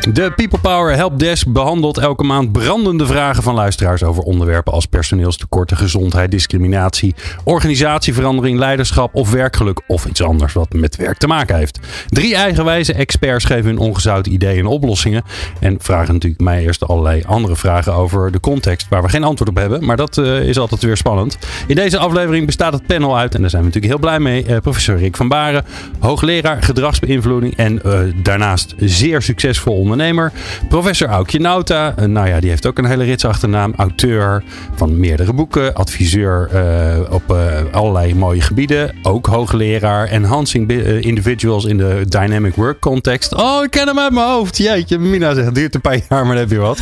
De People Power Helpdesk behandelt elke maand brandende vragen van luisteraars over onderwerpen als personeelstekorten, gezondheid, discriminatie, organisatieverandering, leiderschap of werkgeluk of iets anders wat met werk te maken heeft. Drie eigenwijze experts geven hun ongezouten ideeën en oplossingen en vragen natuurlijk mij eerst allerlei andere vragen over de context waar we geen antwoord op hebben, maar dat uh, is altijd weer spannend. In deze aflevering bestaat het panel uit en daar zijn we natuurlijk heel blij mee. Uh, professor Rick van Baren, hoogleraar gedragsbeïnvloeding en uh, daarnaast zeer succesvol ondernemer. Professor Aukje Nauta, uh, nou ja, die heeft ook een hele rits achternaam. Auteur van meerdere boeken, adviseur uh, op uh, allerlei mooie gebieden. Ook hoogleraar, enhancing individuals in de dynamic work context. Oh, ik ken hem uit mijn hoofd. Jeetje, Mina zegt, duurt een paar jaar, maar dan heb je wat.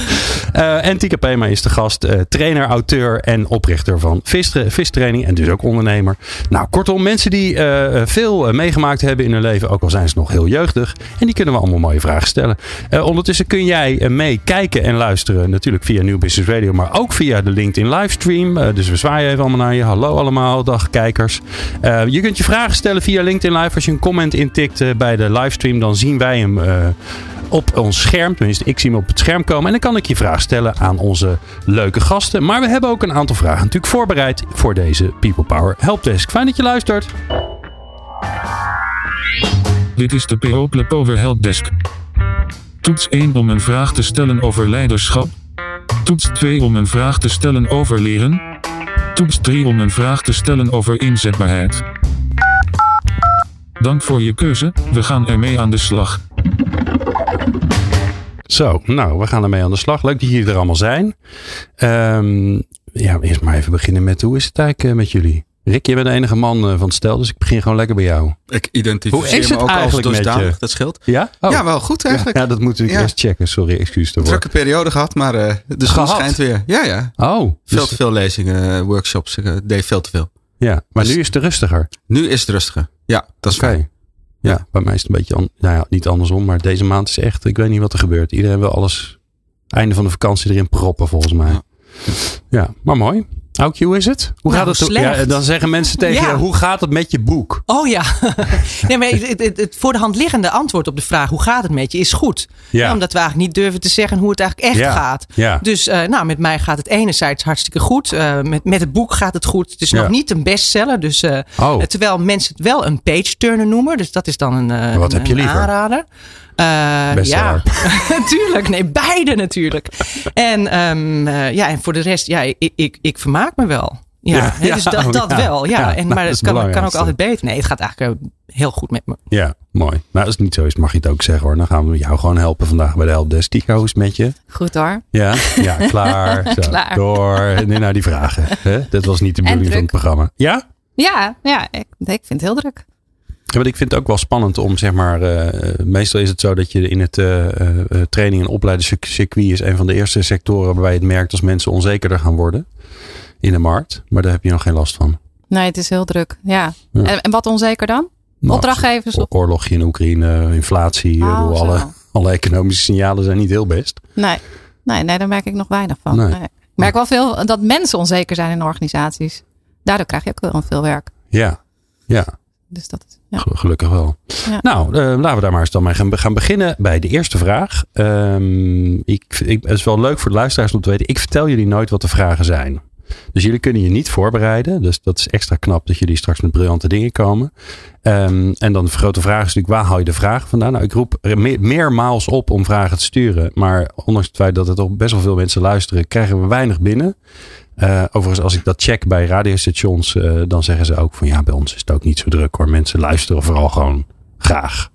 en Tika Pema is de gast, trainer, auteur en oprichter van vistraining en dus ook ondernemer. Nou, kortom, mensen die veel meegemaakt hebben in hun leven, ook al zijn ze nog heel jeugdig. En die kunnen we allemaal mooie vragen stellen. Uh, ondertussen kun jij uh, mee kijken en luisteren. Natuurlijk via New Business Radio, maar ook via de LinkedIn livestream. Uh, dus we zwaaien even allemaal naar je. Hallo allemaal, dag kijkers. je kunt je vragen stellen via LinkedIn Live. Als je een comment intikt bij de livestream, dan zien wij hem op ons scherm. Tenminste, ik zie hem op het scherm komen. En dan kan ik je vraag stellen aan onze leuke gasten. Maar we hebben ook een aantal vragen natuurlijk voorbereid voor deze People Power Helpdesk. Fijn dat je luistert. Dit is de PO Power Helpdesk. Toets 1 om een vraag te stellen over leiderschap. Toets 2 om een vraag te stellen over leren. Toets 3 om een vraag te stellen over inzetbaarheid. Dank voor je keuze, we gaan ermee aan de slag. Zo, nou, we gaan ermee aan de slag. Leuk dat jullie er allemaal zijn. Um, ja, eerst maar even beginnen met hoe is het eigenlijk met jullie? Rick, je bent de enige man van het stel, dus ik begin gewoon lekker bij jou. Ik identificeer me ook als dusdanig, dat scheelt. Ja? Oh. Ja, wel goed eigenlijk. Ja, dat moeten we Ja. eerst checken. Sorry, excuus ervoor. Drukke periode gehad, maar eh, de zon Gehad? schijnt weer. Ja, ja. Oh, Veel dus- te veel lezingen, eh, workshops. Ik eh, deed veel te veel. ja, maar Dus- nu is het rustiger. Nu is het rustiger. Ja, dat is Oké. fijn. Ja, bij mij is het een beetje, an- nou ja, niet andersom, maar deze maand is echt, ik weet niet wat er gebeurt. Iedereen wil alles, einde van de vakantie erin proppen volgens mij. Ja. Ja, maar mooi. Aukje, hoe is het? Hoe Nou, gaat het? Ja, dan zeggen mensen tegen Ja. je, hoe gaat het met je boek? Oh ja. nee, maar het, het, het voor de hand liggende antwoord op de vraag hoe gaat het met je is goed. Ja. omdat we eigenlijk niet durven te zeggen hoe het eigenlijk echt gaat. Dus eh, nou, met mij gaat het enerzijds hartstikke goed. Eh, met, met het boek gaat het goed. Het is nog niet een bestseller. Dus, eh, Oh. Terwijl mensen het wel een page turner noemen. Dus dat is dan een, Wat een, heb je een liever? aanrader. Eh, ja, natuurlijk. Nee, beide natuurlijk. En, ehm, eh, ja, en voor de rest, ja, ik, ik, ik vermaak me wel. Ja, dus ja, dat, dat ja. wel. Ja. Ja, en, nou, maar het kan, kan ook altijd beter. Nee, het gaat eigenlijk eh, heel goed met me. Ja, mooi. Nou, als het niet zo is, mag je het ook zeggen hoor. Dan gaan we jou gewoon helpen vandaag bij de Helpdesk. Tika, hoe is het met je? Goed hoor. Ja, ja klaar. Zo, Klaar. Door. Nu naar die vragen. Hè? Dat was niet de bedoeling van het programma. Ja? Ja, ja ik, ik vind het heel druk. Ja, want ik vind het ook wel spannend om, zeg maar, eh, meestal is het zo dat je in het eh, eh, eh, training- en opleidingscircuit is een van de eerste sectoren waarbij je het merkt als mensen onzekerder gaan worden in de markt. Maar daar heb je nog geen last van. Nee, het is heel druk. Ja. Ja. En, en wat onzeker dan? Nou, Opdrachtgevers o- of... Oorlogje in Oekraïne, inflatie, Oh, zo. alle, alle economische signalen zijn niet heel best. Nee. Nee, nee, daar merk ik nog weinig van. Nee. Nee. Ik merk wel veel dat mensen onzeker zijn in organisaties. Daardoor krijg je ook wel veel werk. Ja, ja. Dus dat is, ja. Gelukkig wel. Ja. Nou, eh, laten we daar maar eens dan mee gaan, gaan beginnen bij de eerste vraag. Ehm, ik, ik, het is wel leuk voor de luisteraars om te weten. Ik vertel jullie nooit wat de vragen zijn. Dus jullie kunnen je niet voorbereiden. Dus dat is extra knap dat jullie straks met briljante dingen komen. Ehm, en dan de grote vraag is natuurlijk, waar haal je de vragen vandaan? Nou, ik roep er me- meermaals op om vragen te sturen. Maar ondanks het feit dat er toch best wel veel mensen luisteren, krijgen we weinig binnen. Eh, overigens, als ik dat check bij radiostations, eh, dan zeggen ze ook van ja, bij ons is het ook niet zo druk hoor. Mensen luisteren vooral gewoon graag.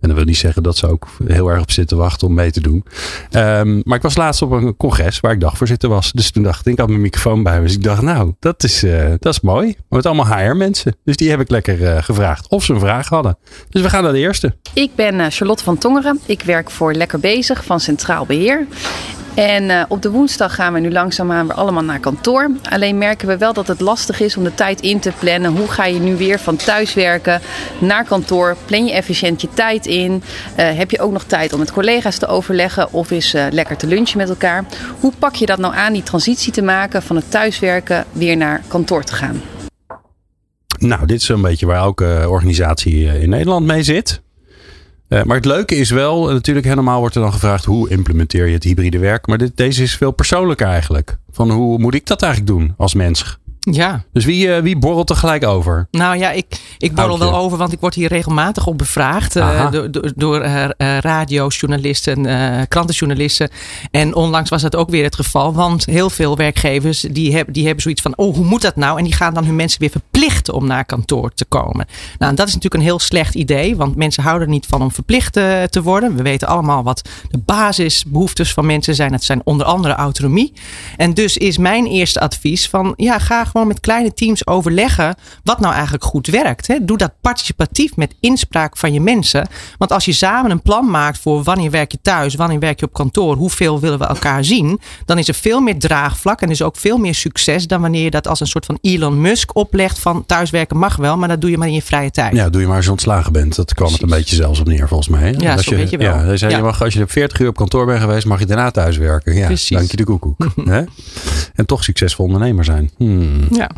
En dat wil niet zeggen dat ze ook heel erg op zitten wachten om mee te doen. Ehm, maar ik was laatst op een congres waar ik dagvoorzitter was. Dus toen dacht ik, ik had mijn microfoon bij me. Dus ik dacht, nou, dat is, eh, dat is mooi. Met allemaal HR-mensen. Dus die heb ik lekker gevraagd of ze een vraag hadden. Dus we gaan naar de eerste. Ik ben Charlotte van Tongeren. Ik werk voor Lekker Bezig van Centraal Beheer. En uh, op de woensdag gaan we nu langzaamaan weer allemaal naar kantoor. Alleen merken we wel dat het lastig is om de tijd in te plannen. Hoe ga je nu weer van thuiswerken naar kantoor? Plan je efficiënt je tijd in? Uh, heb je ook nog tijd om met collega's te overleggen of is uh, lekker te lunchen met elkaar? Hoe pak je dat nou aan, die transitie te maken van het thuiswerken weer naar kantoor te gaan? Nou, dit is een beetje waar elke organisatie in Nederland mee zit. Uh, maar het leuke is wel, natuurlijk helemaal wordt er dan gevraagd hoe implementeer je het hybride werk. Maar dit, deze is veel persoonlijker eigenlijk. Van hoe moet ik dat eigenlijk doen als mens? Ja. Dus wie, uh, wie borrelt er gelijk over? Nou ja, ik, ik borrel wel over, want ik word hier regelmatig op bevraagd. Uh, door door, door uh, radiojournalisten, krantenjournalisten. En onlangs was dat ook weer het geval. Want heel veel werkgevers die, hebben die hebben zoiets van: oh, hoe moet dat nou? En die gaan dan hun mensen weer verplichten om naar kantoor te komen. Nou, dat is natuurlijk een heel slecht idee, want mensen houden er niet van om verplicht te worden. We weten allemaal wat de basisbehoeftes van mensen zijn. Het zijn onder andere autonomie. En dus is mijn eerste advies van: ja, ga gewoon met kleine teams overleggen wat nou eigenlijk goed werkt. Hè. Doe dat participatief met inspraak van je mensen. Want als je samen een plan maakt voor wanneer werk je thuis, wanneer werk je op kantoor, hoeveel willen we elkaar zien, dan is er veel meer draagvlak en is ook veel meer succes dan wanneer je dat als een soort van Elon Musk oplegt van thuiswerken mag wel, maar dat doe je maar in je vrije tijd. Ja, doe je maar als je ontslagen bent. Dat kwam het een beetje zelfs op neer volgens mij. Ja, als zo weet je wel. Ja, zei, Ja. Je mag, als je 40 uur op kantoor bent geweest, mag je daarna thuiswerken. Ja, Precies. dank je de koekoek. Hè? En toch succesvol ondernemer zijn. Hmm, Ja,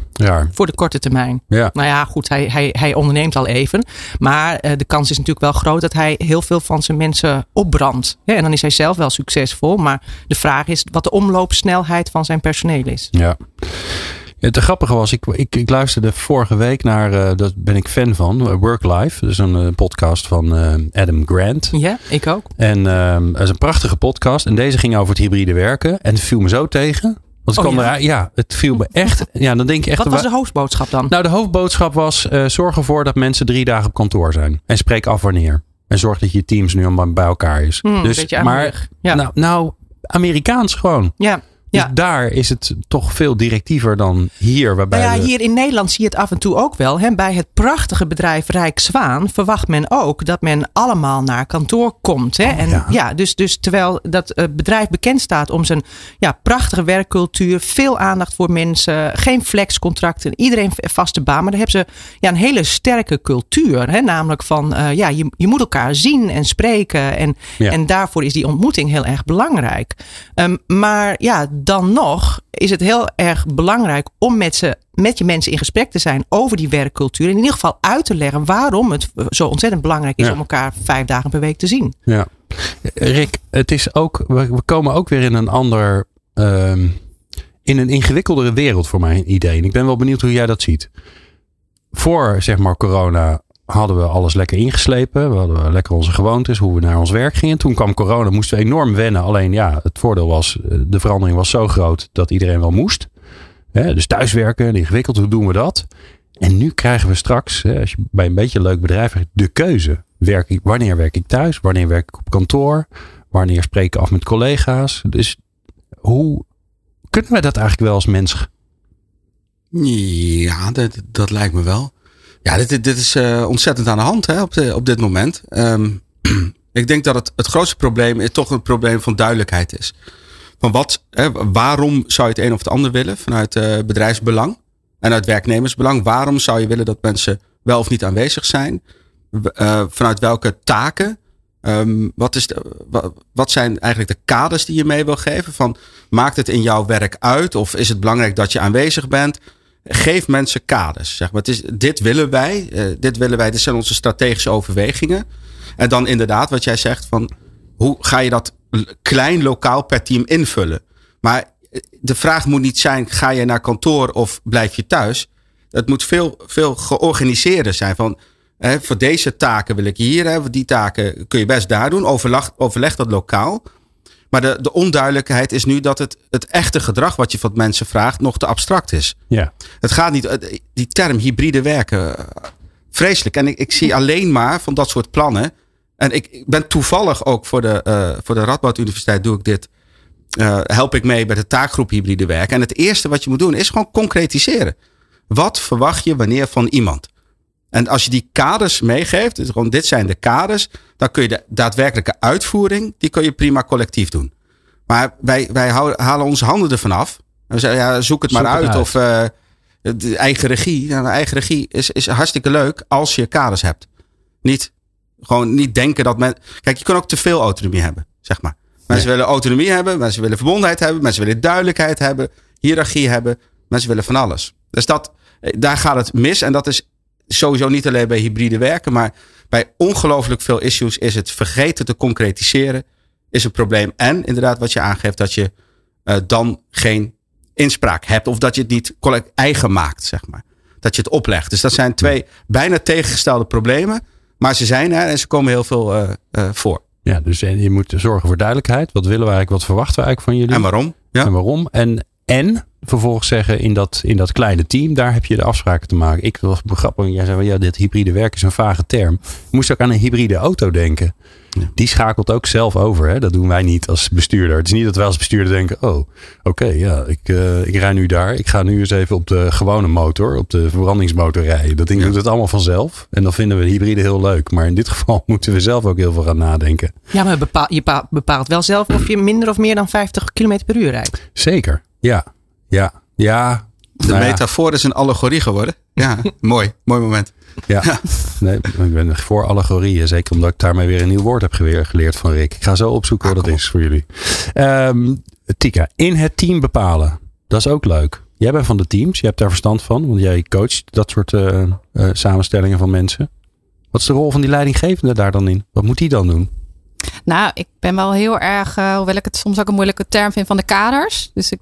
voor de korte termijn. Ja. Nou ja, goed, hij, hij, hij onderneemt al even. Maar eh, de kans is natuurlijk wel groot dat hij heel veel van zijn mensen opbrandt. En dan is hij zelf wel succesvol. Maar de vraag is wat de omloopsnelheid van zijn personeel is. Ja. Het grappige was, ik, ik, ik luisterde vorige week naar, eh, dat ben ik fan van, eh, Work Life. Dat is een podcast van Adam Grant. Ja, ik ook. En ehm dat is een prachtige podcast. En deze ging over het hybride werken. En het viel me zo tegen. Want ik Oh, kwam ja? het viel me echt. Ja, dan denk je echt. Wat was wa- de hoofdboodschap dan? Nou, de hoofdboodschap was: eh, zorg ervoor dat mensen drie dagen op kantoor zijn. En spreek af wanneer. En zorg dat je teams nu allemaal bij elkaar is. Hmm, dus, maar. Ja. nou, nou, Amerikaans gewoon. ja. Dus Ja. daar is het toch veel directiever dan hier. Waarbij Nou ja, hier in Nederland zie je het af en toe ook wel. Hè. Bij het prachtige bedrijf Rijkswaan verwacht men ook dat men allemaal naar kantoor komt. Hè. en ja. ja, dus, dus terwijl dat eh, bedrijf bekend staat om zijn ja, prachtige werkcultuur, veel aandacht voor mensen, geen flexcontracten, iedereen vaste baan. Maar dan hebben ze ja, een hele sterke cultuur. Hè. Namelijk van eh, ja, je, je moet elkaar zien en spreken. En, Ja. en daarvoor is die ontmoeting heel erg belangrijk. Ehm, maar ja, dan nog is het heel erg belangrijk om met, ze, met je mensen in gesprek te zijn over die werkcultuur. En in ieder geval uit te leggen waarom het zo ontzettend belangrijk is Ja. om elkaar vijf dagen per week te zien. Ja. Rick, het is ook, we, we komen ook weer in een ander, ehm, in een ingewikkeldere wereld voor mijn idee. En ik ben wel benieuwd hoe jij dat ziet. Voor, zeg maar, corona hadden we alles lekker ingeslepen. We hadden lekker onze gewoontes, hoe we naar ons werk gingen. Toen kwam corona, moesten we enorm wennen. Alleen ja, het voordeel was, eh, de verandering was zo groot dat iedereen wel moest. Dus thuiswerken, ingewikkeld, hoe doen we dat? En nu krijgen we straks, als je bij een beetje een leuk bedrijf werkt, de keuze. Wanneer werk ik thuis? Wanneer werk ik op kantoor? Wanneer spreek ik af met collega's? Dus hoe kunnen wij dat eigenlijk wel als mens? Ja, dat lijkt me wel. Ja, dit, dit is eh, ontzettend aan de hand hè, op, op dit moment. Ehm, ik denk dat het, het grootste probleem is toch een probleem van duidelijkheid is. Van wat, hè, waarom zou je het een of het ander willen vanuit eh, bedrijfsbelang en uit werknemersbelang? Waarom zou je willen dat mensen wel of niet aanwezig zijn? Eh, vanuit welke taken? Ehm, wat, is wat zijn eigenlijk de kaders die je mee wil geven? Van, maakt het in jouw werk uit of is het belangrijk dat je aanwezig bent? Geef mensen kaders. Zeg maar. dit willen wij, eh, dit willen wij, dit zijn onze strategische overwegingen. En dan inderdaad, wat jij zegt, van hoe ga je dat klein lokaal per team invullen? Maar eh, de vraag moet niet zijn: ga je naar kantoor of blijf je thuis? Het moet veel, veel georganiseerder zijn. Van, hè, voor deze taken wil ik hier, voor die taken kun je best daar doen. Overleg, overleg dat lokaal. Maar de, de onduidelijkheid is nu dat het, het echte gedrag wat je van mensen vraagt nog te abstract is. Ja, Het gaat niet, die term hybride werken, eh, vreselijk. En ik, ik zie alleen maar van dat soort plannen. En ik, ik ben toevallig ook voor de, eh, voor de Radboud Universiteit doe ik dit. eh, help ik mee bij de taakgroep hybride werken. En het eerste wat je moet doen is gewoon concretiseren. Wat verwacht je wanneer van iemand? En als je die kaders meegeeft, dus gewoon dit zijn de kaders, dan kun je de daadwerkelijke uitvoering, die kun je prima collectief doen. Maar wij, wij halen onze handen ervan af. En we zeggen, ja, zoek het maar uit. Of uh, de eigen regie. Ja, eigen regie is, is hartstikke leuk als je kaders hebt. Niet, gewoon niet denken dat men. Kijk, je kan ook te veel autonomie hebben, zeg maar. Mensen willen autonomie hebben, mensen willen verbondenheid hebben, mensen willen duidelijkheid hebben, hiërarchie hebben. Mensen willen van alles. Dus dat, daar gaat het mis. En dat is sowieso niet alleen bij hybride werken, maar bij ongelooflijk veel issues is het vergeten te concretiseren, is een probleem. En inderdaad, wat je aangeeft, dat je uh, dan geen inspraak hebt of dat je het niet eigen maakt, zeg maar. Dat je het oplegt. Dus dat zijn twee bijna tegengestelde problemen, maar ze zijn er en ze komen heel veel uh, uh, voor. Ja, dus je moet zorgen voor duidelijkheid. Wat willen we eigenlijk? Wat verwachten we eigenlijk van jullie? En waarom? Ja. En waarom? En, en vervolgens zeggen in dat, in dat kleine team, daar heb je de afspraken te maken. Ik was grappig, jij zei, ja, dit hybride werk is een vage term. Je moest ook aan een hybride auto denken. Die schakelt ook zelf over. Hè? Dat doen wij niet als bestuurder. Het is niet dat wij als bestuurder denken: oh, oké, ja, ik, uh, ik rij nu daar. Ik ga nu eens even op de gewone motor, op de verbrandingsmotor rijden. Dat ding doet het allemaal vanzelf. En dan vinden we hybride heel leuk. Maar in dit geval moeten we zelf ook heel veel gaan nadenken. Ja, maar bepaal, je bepaalt wel zelf of je minder of meer dan 50 km per uur rijdt. Zeker, ja. Ja, ja. De nou metafoor is een allegorie geworden. Ja, mooi. Mooi moment. Ja, nee, ik ben voor allegorieën. Zeker omdat ik daarmee weer een nieuw woord heb geleerd van Rick. Ik ga zo opzoeken wat ah, dat is voor jullie. Um, Tika, in het team bepalen. Dat is ook leuk. Jij bent van de teams. Je hebt daar verstand van. Want jij coacht dat soort uh, uh, samenstellingen van mensen. Wat is de rol van die leidinggevende daar dan in? Wat moet die dan doen? Nou, ik ben wel heel erg, uh, hoewel ik het soms ook een moeilijke term vind, van de kaders. Dus ik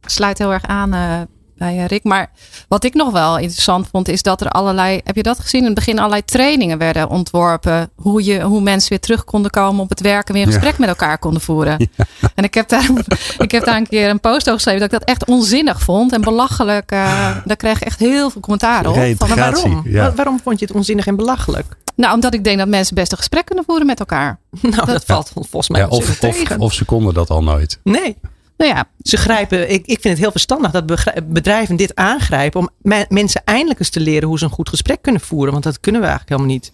sluit heel erg aan bij eh, Rick. Maar wat ik nog wel interessant vond, is dat er allerlei. Heb je dat gezien? In het begin allerlei trainingen werden ontworpen. Hoe, je, hoe mensen weer terug konden komen op het werk en weer een gesprek met elkaar konden voeren. En ik heb, daar, ik heb daar een keer een post over geschreven dat ik dat echt onzinnig vond en belachelijk. Uh, daar kreeg ik echt heel veel commentaar op. Van, waarom? Waarom vond je het onzinnig en belachelijk? Nou, omdat ik denk dat mensen best een gesprek kunnen voeren met elkaar. Nou, dat, valt volgens mij ja, of, tegen. Of, of ze konden dat al nooit. Nee. Nou ja, ze grijpen. Ik, ik vind het heel verstandig dat bedrijven dit aangrijpen. om mensen eindelijk eens te leren hoe ze een goed gesprek kunnen voeren. Want dat kunnen we eigenlijk helemaal niet.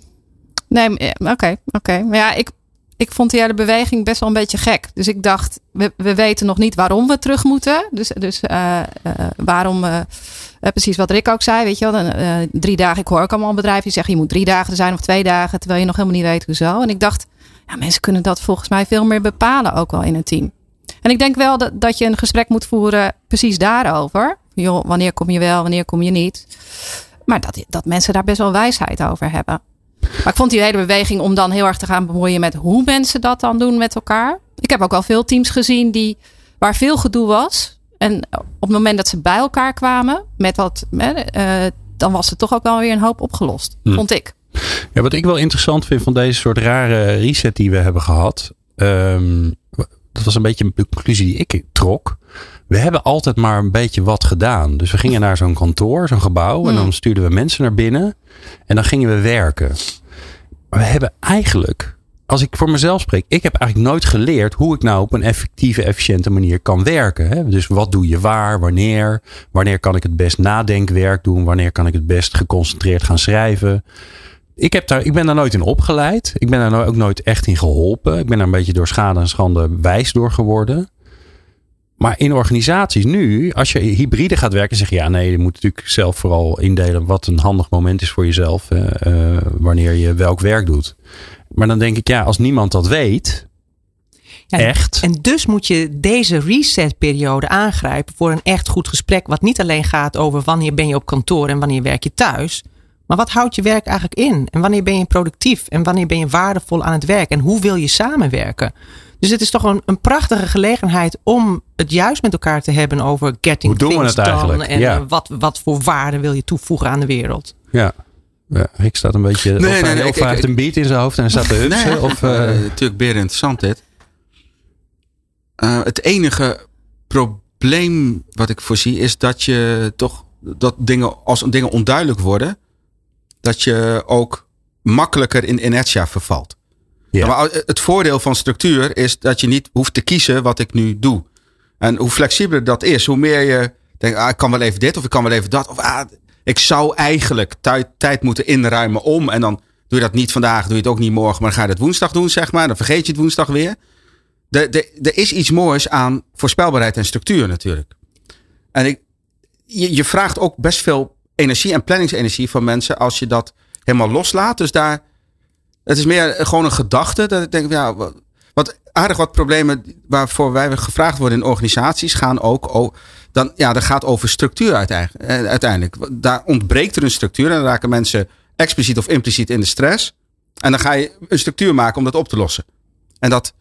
Nee, oké. oké. Maar ja, ik, ik vond die hele beweging best wel een beetje gek. Dus ik dacht, we, we weten nog niet waarom we terug moeten. Dus, dus uh, uh, waarom. Uh, precies wat Rick ook zei, weet je wel. drie dagen, ik hoor ook allemaal bedrijven die zeggen je moet drie dagen zijn of twee dagen, terwijl je nog helemaal niet weet hoezo. En ik dacht, ja, mensen kunnen dat volgens mij veel meer bepalen ook wel in een team. En ik denk wel dat, dat je een gesprek moet voeren precies daarover. Joh, wanneer kom je wel, wanneer kom je niet. Maar dat, dat mensen daar best wel wijsheid over hebben. Maar ik vond die hele beweging om dan heel erg te gaan bemoeien met hoe mensen dat dan doen met elkaar. Ik heb ook al veel teams gezien die, waar veel gedoe was. En op het moment dat ze bij elkaar kwamen, met wat, uh, dan was er toch ook wel weer een hoop opgelost. Hm. Vond ik. Ja, wat ik wel interessant vind van deze soort rare reset die we hebben gehad. Um, dat was een beetje een conclusie die ik trok. We hebben altijd maar een beetje wat gedaan. Dus we gingen naar zo'n kantoor, zo'n gebouw. En hmm. dan stuurden we mensen naar binnen. En dan gingen we werken. Maar we hebben eigenlijk, als ik voor mezelf spreek, ik heb eigenlijk nooit geleerd hoe ik nou op een effectieve, efficiënte manier kan werken. Hè? Dus wat doe je waar, wanneer? Wanneer kan ik het best nadenkwerk doen? Wanneer kan ik het best geconcentreerd gaan schrijven? Ik, heb daar, ik ben daar nooit in opgeleid. Ik ben daar ook nooit echt in geholpen. Ik ben daar een beetje door schade en schande wijs door geworden. Maar in organisaties nu, als je hybride gaat werken, zeg je ja, nee, je moet natuurlijk zelf vooral indelen wat een handig moment is voor jezelf, uh, wanneer je welk werk doet. Maar dan denk ik, ja, als niemand dat weet, ja, echt. En dus moet je deze resetperiode aangrijpen voor een echt goed gesprek, wat niet alleen gaat over wanneer ben je op kantoor en wanneer werk je thuis, maar wat houdt je werk eigenlijk in? En wanneer ben je productief? En wanneer ben je waardevol aan het werk? En hoe wil je samenwerken? Dus het is toch een, een prachtige gelegenheid om het juist met elkaar te hebben over getting hoe doen things we het eigenlijk? En ja. wat, wat voor waarde wil je toevoegen aan de wereld? Ja. Ja, Rick staat een beetje. Nee, of nee, nee, of hij heeft een beat in zijn hoofd en hij staat te hupsen. Nee, of, uh... uh, natuurlijk, beer interessant dit. Uh, het enige probleem wat ik voorzie is dat je toch dat dingen als dingen onduidelijk worden, dat je ook makkelijker in inertia vervalt. Ja. Maar het voordeel van structuur is dat je niet hoeft te kiezen wat ik nu doe. En hoe flexibeler dat is, hoe meer je denkt, ah, ik kan wel even dit of ik kan wel even dat. Of ah, ik zou eigenlijk tijd, tijd moeten inruimen om. En dan doe je dat niet vandaag, doe je het ook niet morgen, maar dan ga je het woensdag doen, zeg maar. Dan vergeet je het woensdag weer. er is iets moois aan voorspelbaarheid en structuur natuurlijk. En ik, je, je vraagt ook best veel energie en planningsenergie van mensen als je dat helemaal loslaat. Dus daar, het is meer gewoon een gedachte. Dat ik denk, ja, wat aardig wat problemen waarvoor wij gevraagd worden in organisaties gaan ook. Oh, dan, ja, dat gaat over structuur uiteindelijk. Daar ontbreekt er een structuur en dan raken mensen expliciet of impliciet in de stress. En dan ga je een structuur maken om dat op te lossen. En dat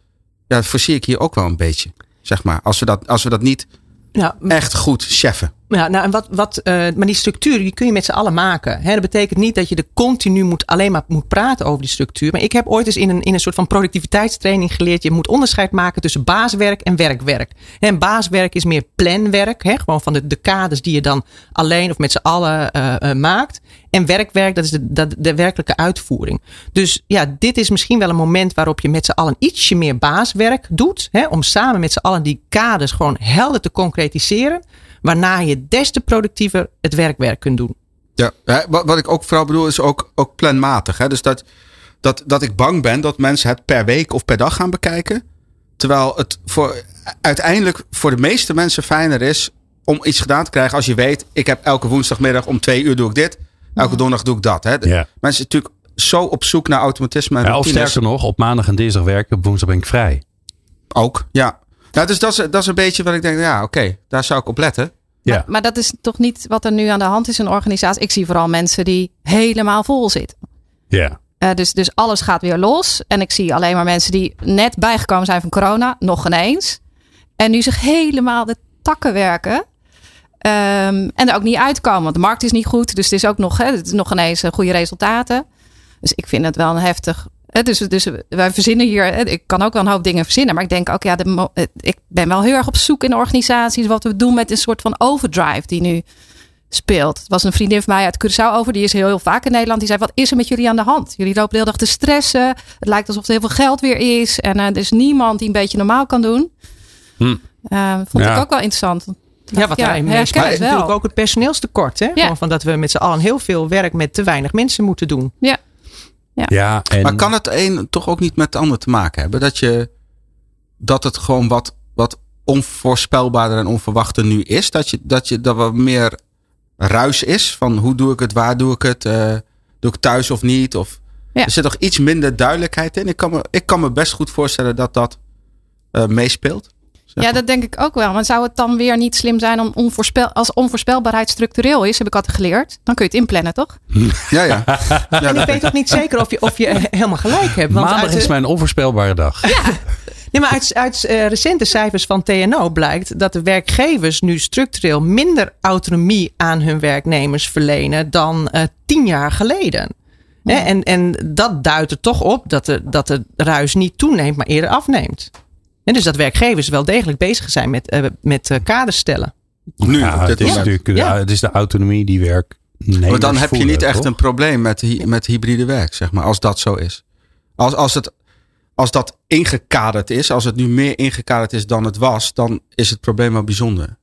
ja, voorzie ik hier ook wel een beetje. Zeg maar, als we dat, als we dat niet ja, echt goed cheffen. Ja, nou en wat, wat, uh, maar die structuur die kun je met z'n allen maken. Dat betekent niet dat je er continu moet, alleen maar moet praten over die structuur. Maar ik heb ooit eens in een, in een soort van productiviteitstraining geleerd. Je moet onderscheid maken tussen baaswerk en werkwerk. En baaswerk is meer planwerk. Gewoon van de, de kaders die je dan alleen of met z'n allen uh, uh, maakt. En werkwerk, dat is de, de, de werkelijke uitvoering. Dus ja, dit is misschien wel een moment waarop je met z'n allen ietsje meer baaswerk doet. Om samen met z'n allen die kaders gewoon helder te concretiseren. Waarna je des te productiever het werkwerk kunt doen. Ja, wat ik ook vooral bedoel is ook, ook planmatig. Hè? Dus dat, dat, dat ik bang ben dat mensen het per week of per dag gaan bekijken. Terwijl het voor, uiteindelijk voor de meeste mensen fijner is om iets gedaan te krijgen als je weet, ik heb elke woensdagmiddag om twee uur doe ik dit. Elke donderdag doe ik dat. Hè? Ja. Mensen zijn natuurlijk zo op zoek naar automatisme. En ja, of sterker nog, op maandag en dinsdag werken, op woensdag ben ik vrij. Ook, ja. Nou, dus dat is, dat is een beetje wat ik denk, ja, oké, daar zou ik op letten. Ja. Maar, maar, dat is toch niet wat er nu aan de hand is in een organisatie. Ik zie vooral mensen die helemaal vol zitten. Ja. Uh, dus, dus alles gaat weer los. En ik zie alleen maar mensen die net bijgekomen zijn van corona, nog ineens. En nu zich helemaal de takken werken. Um, en er ook niet uitkomen, want de markt is niet goed. Dus het is ook nog, hè, het is nog ineens goede resultaten. Dus ik vind het wel een heftig dus, dus wij verzinnen hier, ik kan ook wel een hoop dingen verzinnen, maar ik denk ook, ja, de, ik ben wel heel erg op zoek in organisaties wat we doen met een soort van overdrive die nu speelt. Het was een vriendin van mij uit Curaçao over, die is heel, heel vaak in Nederland. Die zei, wat is er met jullie aan de hand? Jullie lopen de hele dag te stressen. Het lijkt alsof er heel veel geld weer is. En uh, er is niemand die een beetje normaal kan doen. Hm. Uh, vond ik ook wel interessant. Ja, wat daarin ja, meespeelt is natuurlijk ook het personeelstekort. Hè? Ja. van dat we met z'n allen heel veel werk met te weinig mensen moeten doen. Ja, ja. ja en... Maar kan het een toch ook niet met het ander te maken hebben? Dat, je, dat het gewoon wat, wat onvoorspelbaarder en onverwachter nu is? Dat, je, dat, je, dat wat meer ruis is van hoe doe ik het, waar doe ik het, uh, doe ik thuis of niet? Of, Er zit toch iets minder duidelijkheid in. Ik kan me, ik kan me best goed voorstellen dat dat uh, meespeelt. Ja, dat denk ik ook wel. Maar zou het dan weer niet slim zijn om onvoorspel als onvoorspelbaarheid structureel is, heb ik altijd geleerd, dan kun je het inplannen, toch? Ja, ja. ja en ik weet ook niet zeker of je, of je helemaal gelijk hebt. Want Maandag is mijn onvoorspelbare dag. Ja. Ja, maar uit, uit uh, recente cijfers van TNO blijkt dat de werkgevers nu structureel minder autonomie aan hun werknemers verlenen dan uh, tien jaar geleden. En, en dat duidt er toch op dat de, dat de ruis niet toeneemt, maar eerder afneemt. En dus dat werkgevers wel degelijk bezig zijn met, uh, met uh, kaders stellen. Nu, ja, het, is natuurlijk, ja. het is de autonomie die werk. Maar dan heb je niet echt een probleem met, met hybride werk, zeg maar, als dat zo is. Als, als, het, als dat ingekaderd is, als het nu meer ingekaderd is dan het was, dan is het probleem wel bijzonder.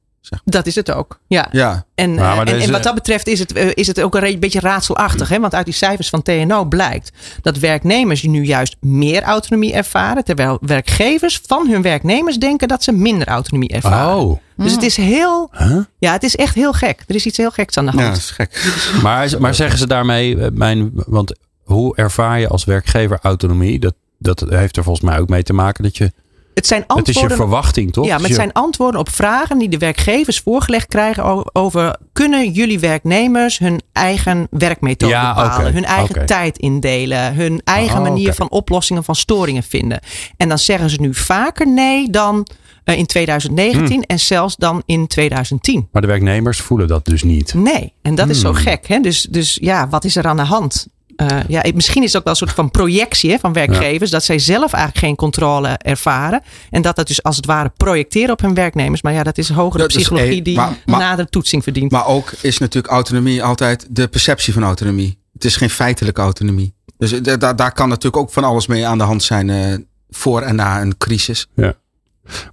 Dat is het ook. Ja. ja. En, eh, en, en, wat dat betreft is het, eh, is het ook een beetje raadselachtig. Hè? Want uit die cijfers van TNO blijkt dat werknemers nu juist meer autonomie ervaren. Terwijl werkgevers van hun werknemers denken dat ze minder autonomie ervaren. Oh. Dus het is heel. Ja, het is echt heel gek. Er is iets heel geks aan de hand. Ja, dat is gek. Maar, maar zeggen ze daarmee. Eh, mijn, want hoe ervaar je als werkgever autonomie? Dat, dat heeft er volgens mij ook mee te maken dat je het, zijn antwoorden, het is je verwachting, toch? Ja, maar het zijn antwoorden op vragen die de werkgevers voorgelegd krijgen over kunnen jullie werknemers hun eigen werkmethode bepalen, hun eigen tijd indelen, hun eigen oh, manier van oplossingen van storingen vinden. En dan zeggen ze nu vaker nee dan uh, in 2019 hmm. en zelfs dan in 2010. Maar de werknemers voelen dat dus niet. Nee, en dat is zo hmm. gek. Hè? Dus, dus ja, wat is er aan de hand? Uh, ja, misschien is het ook wel een soort van projectie hè, van werkgevers. Dat zij zelf eigenlijk geen controle ervaren. En dat dat dus als het ware projecteren op hun werknemers. Maar ja, dat is hogere psychologie die maar, nader toetsing verdient. Maar ook is natuurlijk autonomie altijd de perceptie van autonomie. Het is geen feitelijke autonomie. Dus daar, daar kan natuurlijk ook van alles mee aan de hand zijn uh, voor en na een crisis. Ja.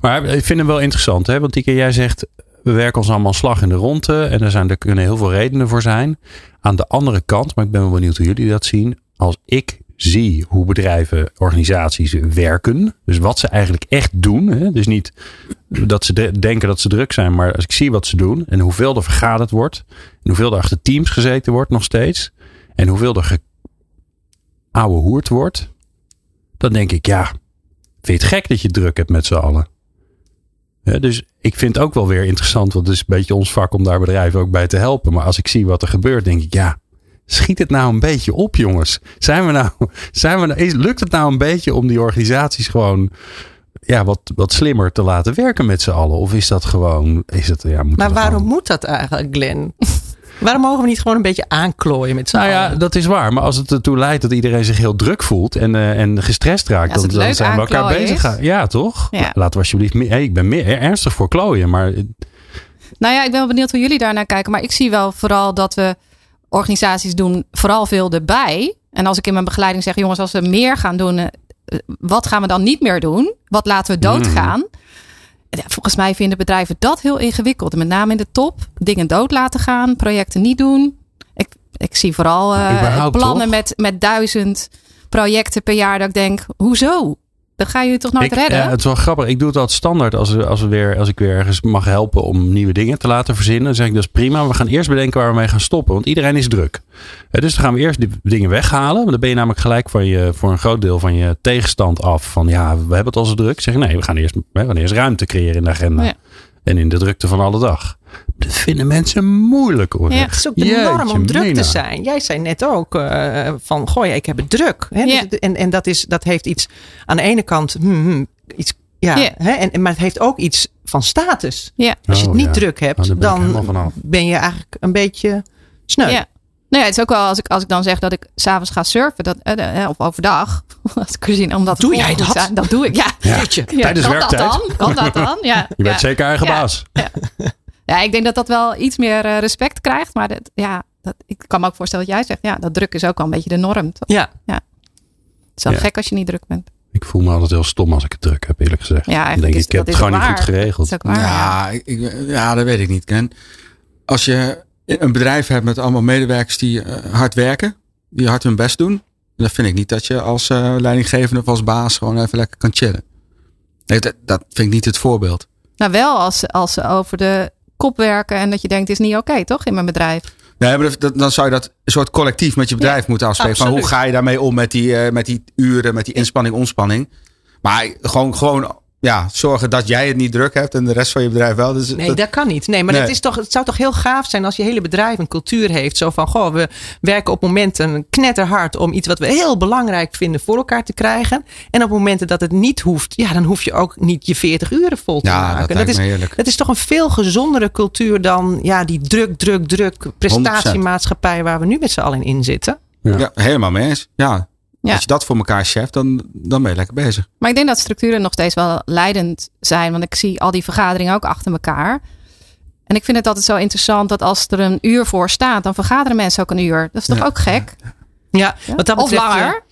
Maar ik vind hem wel interessant, hè? want Tieke, jij zegt we werken ons allemaal slag in de ronde en er, zijn, er kunnen heel veel redenen voor zijn. Aan de andere kant, maar ik ben wel benieuwd hoe jullie dat zien. Als ik zie hoe bedrijven, organisaties werken. Dus wat ze eigenlijk echt doen. Hè? Dus niet dat ze denken dat ze druk zijn, maar als ik zie wat ze doen en hoeveel er vergaderd wordt. En hoeveel er achter teams gezeten wordt nog steeds. En hoeveel er ouwe hoerd wordt. Dan denk ik, ja, vind je het gek dat je druk hebt met z'n allen? Dus ik vind het ook wel weer interessant, want het is een beetje ons vak om daar bedrijven ook bij te helpen. Maar als ik zie wat er gebeurt, denk ik, ja, schiet het nou een beetje op, jongens? Zijn we nou, zijn we nou, lukt het nou een beetje om die organisaties gewoon ja, wat, wat slimmer te laten werken met z'n allen? Of is dat gewoon. Is het, ja, maar waarom moet dat eigenlijk, Glenn? Waarom mogen we niet gewoon een beetje aanklooien met z'n Nou ja, dat is waar. Maar als het ertoe leidt dat iedereen zich heel druk voelt en, uh, en gestrest raakt, dan, dan zijn we elkaar bezig. Ja, toch? Ja. Laten we alsjeblieft. Hey, ik ben meer ernstig voor klooien, maar. Nou ja, ik ben wel benieuwd hoe jullie daarnaar kijken. Maar ik zie wel vooral dat we organisaties doen vooral veel erbij. En als ik in mijn begeleiding zeg, jongens, als we meer gaan doen, eh, wat gaan we dan niet meer doen? Wat laten we doodgaan? Mm. Volgens mij vinden bedrijven dat heel ingewikkeld. Met name in de top. Dingen dood laten gaan, projecten niet doen. Ik, ik zie vooral uh, plannen met, met duizend projecten per jaar. Dat ik denk, hoezo? Dat ga je toch nooit redden? Ja, het is wel grappig. Ik doe het altijd standaard als, als, we weer, als ik weer ergens mag helpen om nieuwe dingen te laten verzinnen. Dan zeg ik dat is prima. We gaan eerst bedenken waar we mee gaan stoppen. Want iedereen is druk. Dus dan gaan we eerst die dingen weghalen. Want dan ben je namelijk gelijk van je, voor een groot deel van je tegenstand af. Van ja, we hebben het al zo druk. Zeg nee, we gaan eerst, we gaan eerst ruimte creëren in de agenda. En in de drukte van alle dag. Dat vinden mensen moeilijk hoor. Ja, het is ook de norm om druk te zijn. Jij zei net ook uh, van, goh ja, ik heb het druk. Hè? Ja. En, en dat, is, dat heeft iets aan de ene kant, hmm, hmm, iets, ja, Hè? En, maar het heeft ook iets van status. Ja. Als je het oh, niet druk hebt, oh, dan, dan ben je eigenlijk een beetje sneu. Ja. Nou ja, het is ook wel als ik, als ik dan zeg dat ik s'avonds ga surfen, dat, uh, of overdag, als ik zien, omdat doe jij dat? Dat doe ik, ja. ja. ja. Tijdens kan werktijd. Dat dan? Kan dat dan? Ja. Je bent zeker eigen baas. Ja. ik denk dat dat wel iets meer uh, respect krijgt, maar dat, ja, dat, ik kan me ook voorstellen wat jij zegt. Ja, dat druk is ook wel een beetje de norm. Toch? Ja. ja. Het is wel gek als je niet druk bent. Ik voel me altijd heel stom als ik het druk heb, eerlijk gezegd. Ja, denk ik, ik heb het gewoon niet goed geregeld. Waar, ja, ik, ja, dat weet ik niet, Ken. Als je een bedrijf hebt met allemaal medewerkers die uh, hard werken, die hard hun best doen, dan vind ik niet dat je als uh, leidinggevende of als baas gewoon even lekker kan chillen. Nee, dat, dat vind ik niet het voorbeeld. Nou, wel als, als ze over de kop werken en dat je denkt, het is niet oké, toch, in mijn bedrijf? Nee, maar dan zou je dat een soort collectief met je bedrijf moeten afspreken. Van hoe ga je daarmee om met die, uh, met die uren, met die inspanning, ontspanning. Maar gewoon, gewoon ja, zorgen dat jij het niet druk hebt en de rest van je bedrijf wel. Dus nee, dat, kan niet. Nee, maar Het, is toch, het zou toch heel gaaf zijn als je hele bedrijf een cultuur heeft. Zo van, goh, we werken op momenten knetterhard om iets wat we heel belangrijk vinden voor elkaar te krijgen. En op momenten dat het niet hoeft, ja, dan hoef je ook niet je 40 uren vol te ja, maken. Dat, dat is, dat is toch een veel gezondere cultuur dan ja, die druk, druk, druk prestatiemaatschappij waar we nu met z'n allen in zitten. Ja. ja, helemaal mee eens. Ja, ja. Als je dat voor elkaar chef, dan, dan ben je lekker bezig. Maar ik denk dat structuren nog steeds wel leidend zijn. Want ik zie al die vergaderingen ook achter elkaar. En ik vind het altijd zo interessant dat als er een uur voor staat, dan vergaderen mensen ook een uur. Dat is toch ook gek? Ja, Wat dat betreft, of langer.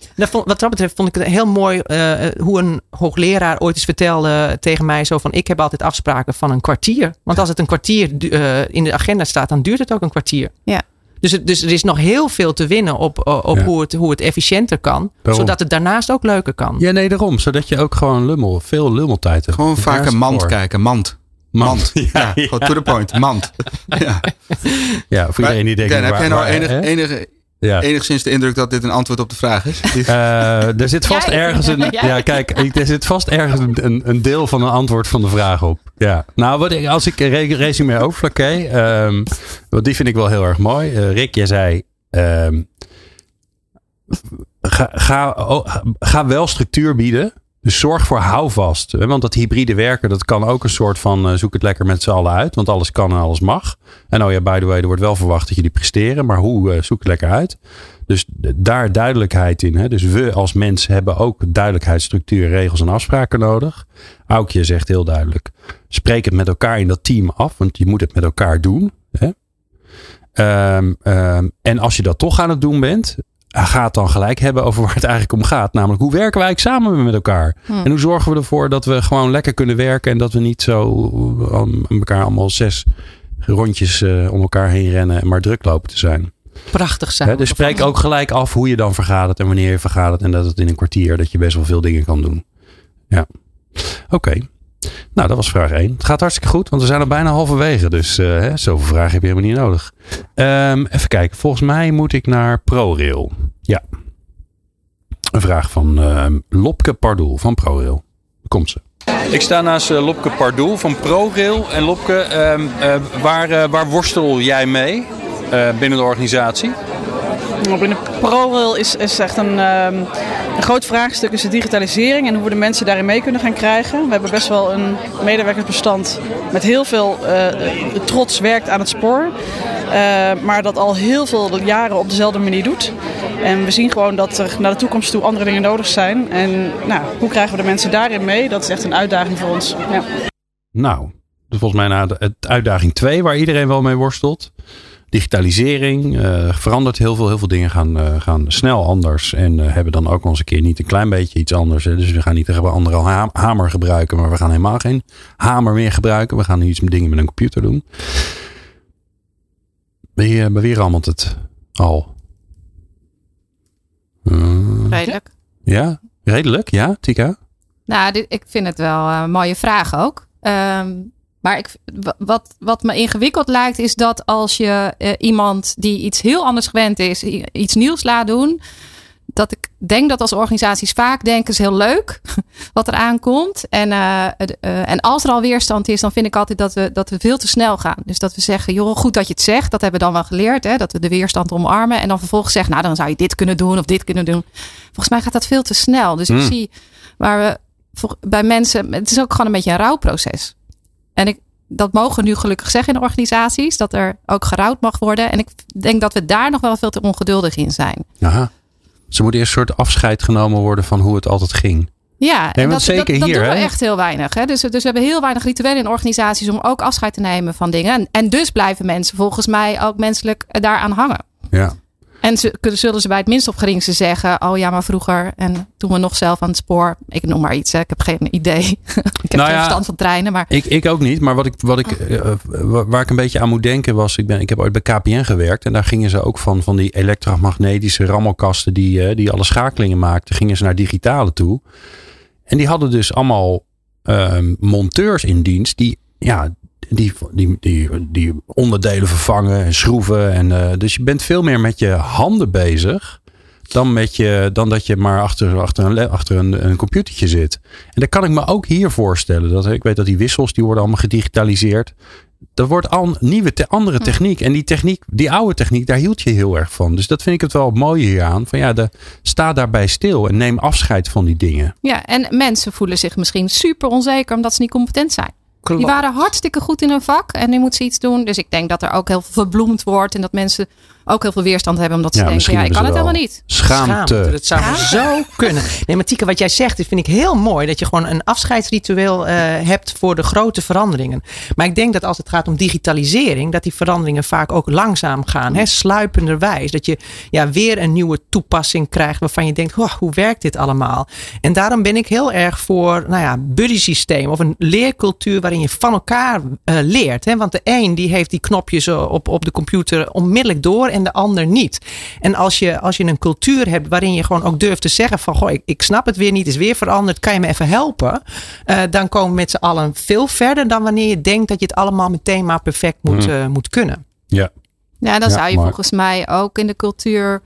wat dat betreft vond ik het heel mooi uh, hoe een hoogleraar ooit eens vertelde tegen mij zo van ik heb altijd afspraken van een kwartier. Want als het een kwartier uh, in de agenda staat, dan duurt het ook een kwartier. Ja. Dus, dus er is nog heel veel te winnen op, op hoe, het, hoe het efficiënter kan. Zodat het daarnaast ook leuker kan. Ja, nee, daarom. Zodat je ook gewoon lummel, veel lummeltijd hebt. Gewoon vaak een mand kijken. Mand. Mand. Ja, ja, to the point. Mand. Ja, ja voor iedereen die denkt... heb jij nou enige, enige ja. enigszins de indruk dat dit een antwoord op de vraag is? Uh, er zit vast ergens een. Ja, kijk, er zit vast ergens een, een, deel van een antwoord van de vraag op. Ja. Nou, wat ik, als ik resume over Flaké, um, want die vind ik wel heel erg mooi. Uh, Rick, jij zei. Um, ga, ga, oh, ga wel structuur bieden. Dus zorg voor houvast. Want dat hybride werken, dat kan ook een soort van uh, zoek het lekker met z'n allen uit. Want alles kan en alles mag. En oh ja, by the way, er wordt wel verwacht dat jullie presteren. Maar hoe uh, zoek het lekker uit? Dus daar duidelijkheid in. Hè? Dus we als mensen hebben ook duidelijkheid, structuur, regels en afspraken nodig. Aukje zegt heel duidelijk. Spreek het met elkaar in dat team af. Want je moet het met elkaar doen. Hè? Um, um, en als je dat toch aan het doen bent, gaat dan gelijk hebben over waar het eigenlijk om gaat. Namelijk, hoe werken wij samen met elkaar? Hmm. En hoe zorgen we ervoor dat we gewoon lekker kunnen werken en dat we niet zo om elkaar allemaal zes rondjes uh, om elkaar heen rennen en maar druk lopen te zijn. prachtig zijn. dus spreek ook gelijk af hoe je dan vergadert en wanneer je vergadert. En dat het in een kwartier, dat je best wel veel dingen kan doen. Ja. Oké. Nou, dat was vraag 1. Het gaat hartstikke goed, want we zijn al bijna halverwege. Dus uh, hè, zoveel vragen heb je helemaal niet nodig. Um, even kijken. Volgens mij moet ik naar ProRail. Ja. Een vraag van uh, Lopke Pardoel van ProRail. Komt ze. Ik sta naast uh, Lopke Pardoel van ProRail. En Lopke, uh, waar, waar worstel jij mee binnen de organisatie? Binnen ProRail is, is echt een, um, een groot vraagstuk is de digitalisering en hoe we de mensen daarin mee kunnen gaan krijgen. We hebben best wel een medewerkersbestand met heel veel uh, trots werkt aan het spoor. Uh, maar dat al heel veel jaren op dezelfde manier doet. En we zien gewoon dat er naar de toekomst toe andere dingen nodig zijn. En nou, hoe krijgen we de mensen daarin mee? Dat is echt een uitdaging voor ons. Ja. Nou, volgens mij naar de uitdaging 2 waar iedereen wel mee worstelt digitalisering uh, verandert heel veel. Heel veel dingen gaan, uh, gaan snel anders. En uh, hebben dan ook eens een keer niet een klein beetje iets anders. Hè. Dus we gaan niet tegen andere ha hamer gebruiken. Maar we gaan helemaal geen hamer meer gebruiken. We gaan nu iets met dingen met een computer doen. Ben je bij wie allemaal het al? redelijk. Ja, redelijk. Ja, Tika? Nou, dit, ik vind het wel een mooie vraag ook. Um, maar ik, wat, wat me ingewikkeld lijkt, is dat als je uh, iemand die iets heel anders gewend is, iets nieuws laat doen. Dat ik denk dat als organisaties vaak denken, is heel leuk wat er aankomt. En, uh, uh, en als er al weerstand is, dan vind ik altijd dat we, dat we veel te snel gaan. Dus dat we zeggen, joh, goed dat je het zegt. Dat hebben we dan wel geleerd, hè, dat we de weerstand omarmen. En dan vervolgens zeggen, nou dan zou je dit kunnen doen of dit kunnen doen. Volgens mij gaat dat veel te snel. Dus mm. ik zie waar we bij mensen, het is ook gewoon een beetje een rouwproces. En ik, dat mogen nu gelukkig zeggen in organisaties. Dat er ook gerouwd mag worden. En ik denk dat we daar nog wel veel te ongeduldig in zijn. Aha. Ze moet eerst een soort afscheid genomen worden van hoe het altijd ging. Ja, en dat, zeker dat, dat hier, doen we echt heel weinig. Hè? Dus, dus we hebben heel weinig rituelen in organisaties om ook afscheid te nemen van dingen. En, en dus blijven mensen volgens mij ook menselijk daaraan hangen. Ja. En ze, zullen ze bij het minst of geringste zeggen: Oh ja, maar vroeger. En toen we nog zelf aan het spoor. Ik noem maar iets. Hè, ik heb geen idee. ik heb nou geen verstand van treinen. Maar... Ik, ik ook niet. Maar wat ik, wat ik, uh, waar ik een beetje aan moet denken was: ik, ben, ik heb ooit bij KPN gewerkt. En daar gingen ze ook van, van die elektromagnetische rammelkasten. Die, uh, die alle schakelingen maakten. Gingen ze naar digitale toe. En die hadden dus allemaal uh, monteurs in dienst. Die ja, die, die, die, die onderdelen vervangen en schroeven. En, uh, dus je bent veel meer met je handen bezig. Dan, met je, dan dat je maar achter, achter, een, achter een, een computertje zit. En dat kan ik me ook hier voorstellen. Dat, ik weet dat die wissels die worden allemaal gedigitaliseerd. Dat wordt al nieuwe, te, andere hm. techniek. En die techniek, die oude techniek, daar hield je heel erg van. Dus dat vind ik het wel mooie hier aan. Van ja, de, sta daarbij stil en neem afscheid van die dingen. Ja, en mensen voelen zich misschien super onzeker omdat ze niet competent zijn. Die waren hartstikke goed in hun vak en nu moeten ze iets doen. Dus ik denk dat er ook heel veel verbloemd wordt en dat mensen ook heel veel weerstand hebben omdat ze denken, ja, ik kan het helemaal niet. Schaamte. Dat zou zo kunnen. Nee, maar Tika, wat jij zegt, dat vind ik heel mooi. Dat je gewoon een afscheidsritueel uh, hebt voor de grote veranderingen. Maar ik denk dat als het gaat om digitalisering, dat die veranderingen vaak ook langzaam gaan. Hè, sluipenderwijs. Dat je ja, weer een nieuwe toepassing krijgt waarvan je denkt, oh, hoe werkt dit allemaal? En daarom ben ik heel erg voor, nou ja, buddy systeem of een leercultuur waarin je van elkaar uh, leert. Hè? Want de een die heeft die knopjes op, op de computer onmiddellijk door en de ander niet. En als je, als je een cultuur hebt waarin je gewoon ook durft te zeggen van goh, ik, ik snap het weer niet, is weer veranderd, kan je me even helpen? Uh, dan komen we met z'n allen veel verder dan wanneer je denkt dat je het allemaal meteen maar perfect moet, uh, moet kunnen. Ja. Ja, dan zou je volgens mij ook in de cultuur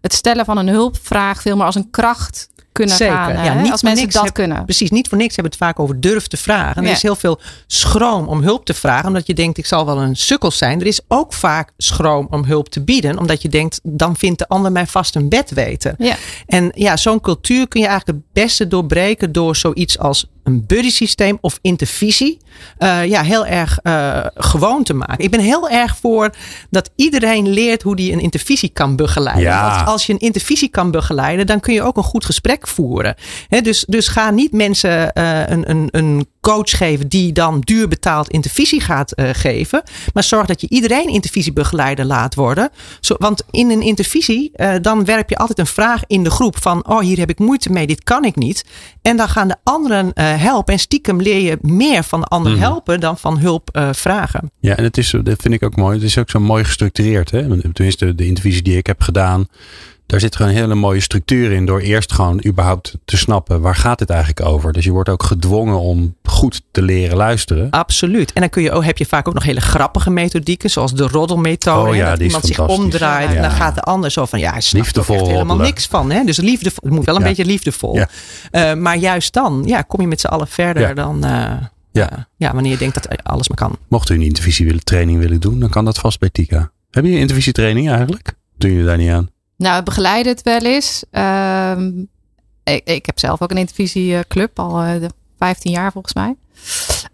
het stellen van een hulpvraag veel meer als een kracht kunnen Zeker. gaan. Ja, niet als mensen dat kunnen. Precies, niet voor niks hebben het vaak over durf te vragen. En er is heel veel schroom om hulp te vragen, omdat je denkt ik zal wel een sukkel zijn. Er is ook vaak schroom om hulp te bieden, omdat je denkt dan vindt de ander mij vast een bed weten. Ja. En ja, zo'n cultuur kun je eigenlijk het beste doorbreken door zoiets als een buddy systeem of intervisie uh, ja, heel erg uh, gewoon te maken. Ik ben heel erg voor dat iedereen leert hoe die een intervisie kan begeleiden. Ja. Want als je een intervisie kan begeleiden, dan kun je ook een goed gesprek voeren. He, dus, dus ga niet mensen uh, een, een, een coach geven die dan duur betaald intervisie gaat uh, geven. Maar zorg dat je iedereen intervisiebegeleider laat worden. Zo, want in een intervisie, uh, dan werp je altijd een vraag in de groep van, oh hier heb ik moeite mee, dit kan ik niet. En dan gaan de anderen helpen. En stiekem leer je meer van de ander Mhm. helpen dan van hulp eh, vragen. Ja, en het is, dat vind ik ook mooi. Het is ook zo mooi gestructureerd. Hè? Tenminste, de intervisie die ik heb gedaan. Daar zit gewoon een hele mooie structuur in. Door eerst gewoon überhaupt te snappen. Waar gaat het eigenlijk over? Dus je wordt ook gedwongen om goed te leren luisteren. Absoluut. En dan kun je ook, heb je vaak ook nog hele grappige methodieken. Zoals de roddelmethode. Oh ja, dat iemand zich omdraait. Ja. En dan gaat de ander zo van. Ja, hij snapt er helemaal roddelen. niks van. Hè? Dus liefdevol, het moet wel een Ja. beetje liefdevol. Ja. Eh, maar juist dan ja, kom je met z'n allen verder dan... eh, Ja. eh, ja, wanneer je denkt dat alles maar kan. Mocht u een intervisietraining willen doen, dan kan dat vast bij Tika. Heb je een intervisietraining eigenlijk? Doen jullie daar niet aan? Nou, we begeleiden het wel eens. Ehm, ik, ik heb zelf ook een intervisieclub, al eh, de 15 jaar volgens mij.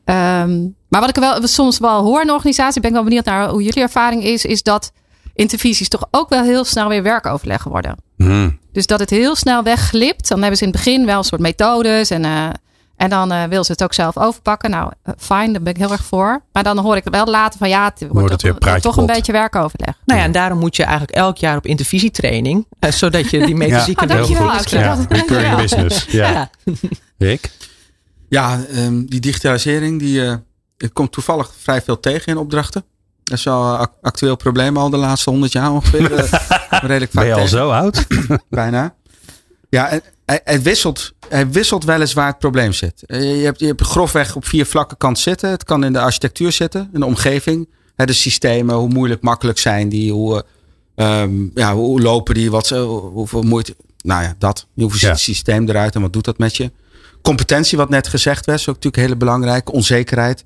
Ehm, maar wat ik wel soms wel hoor in de organisatie, ben ik wel benieuwd naar hoe jullie ervaring is, is dat intervisies toch ook wel heel snel weer werkoverleggen worden. Hmm. Dus dat het heel snel wegglipt. Dan hebben ze in het begin wel een soort methodes. En, eh, en dan eh wil ze het ook zelf overpakken. Nou, eh, fijn, daar ben ik heel erg voor. Maar dan hoor ik wel later van ja, het wordt toch, weer praatje toch een beetje werkoverleg. Nou ja, en daarom moet je eigenlijk elk jaar op intervisietraining. eh, zodat je die methodieken Ja, goed Axel. krijgt. Ja, recurring business. Ja. Ja. Rick? Ja, ehm, die digitalisering die, eh, het komt toevallig vrij veel tegen in opdrachten. Dat is wel een ac- actueel probleem al de laatste honderd jaar ongeveer. eh, redelijk vaak Ben je al tegen. zo oud? Bijna. Ja, hij, hij wisselt, hij wisselt wel eens waar het probleem zit. Eh, Je hebt, je hebt grofweg op vier vlakken kan zitten. Het kan in de architectuur zitten, in de omgeving. De systemen, hoe moeilijk, makkelijk zijn die, hoe, eh, ehm, ja, hoe lopen die, wat, hoeveel moeite. Nou ja, dat. Hoe ziet het systeem eruit en wat doet dat met je? Competentie, wat net gezegd werd, is ook natuurlijk heel belangrijk. Onzekerheid.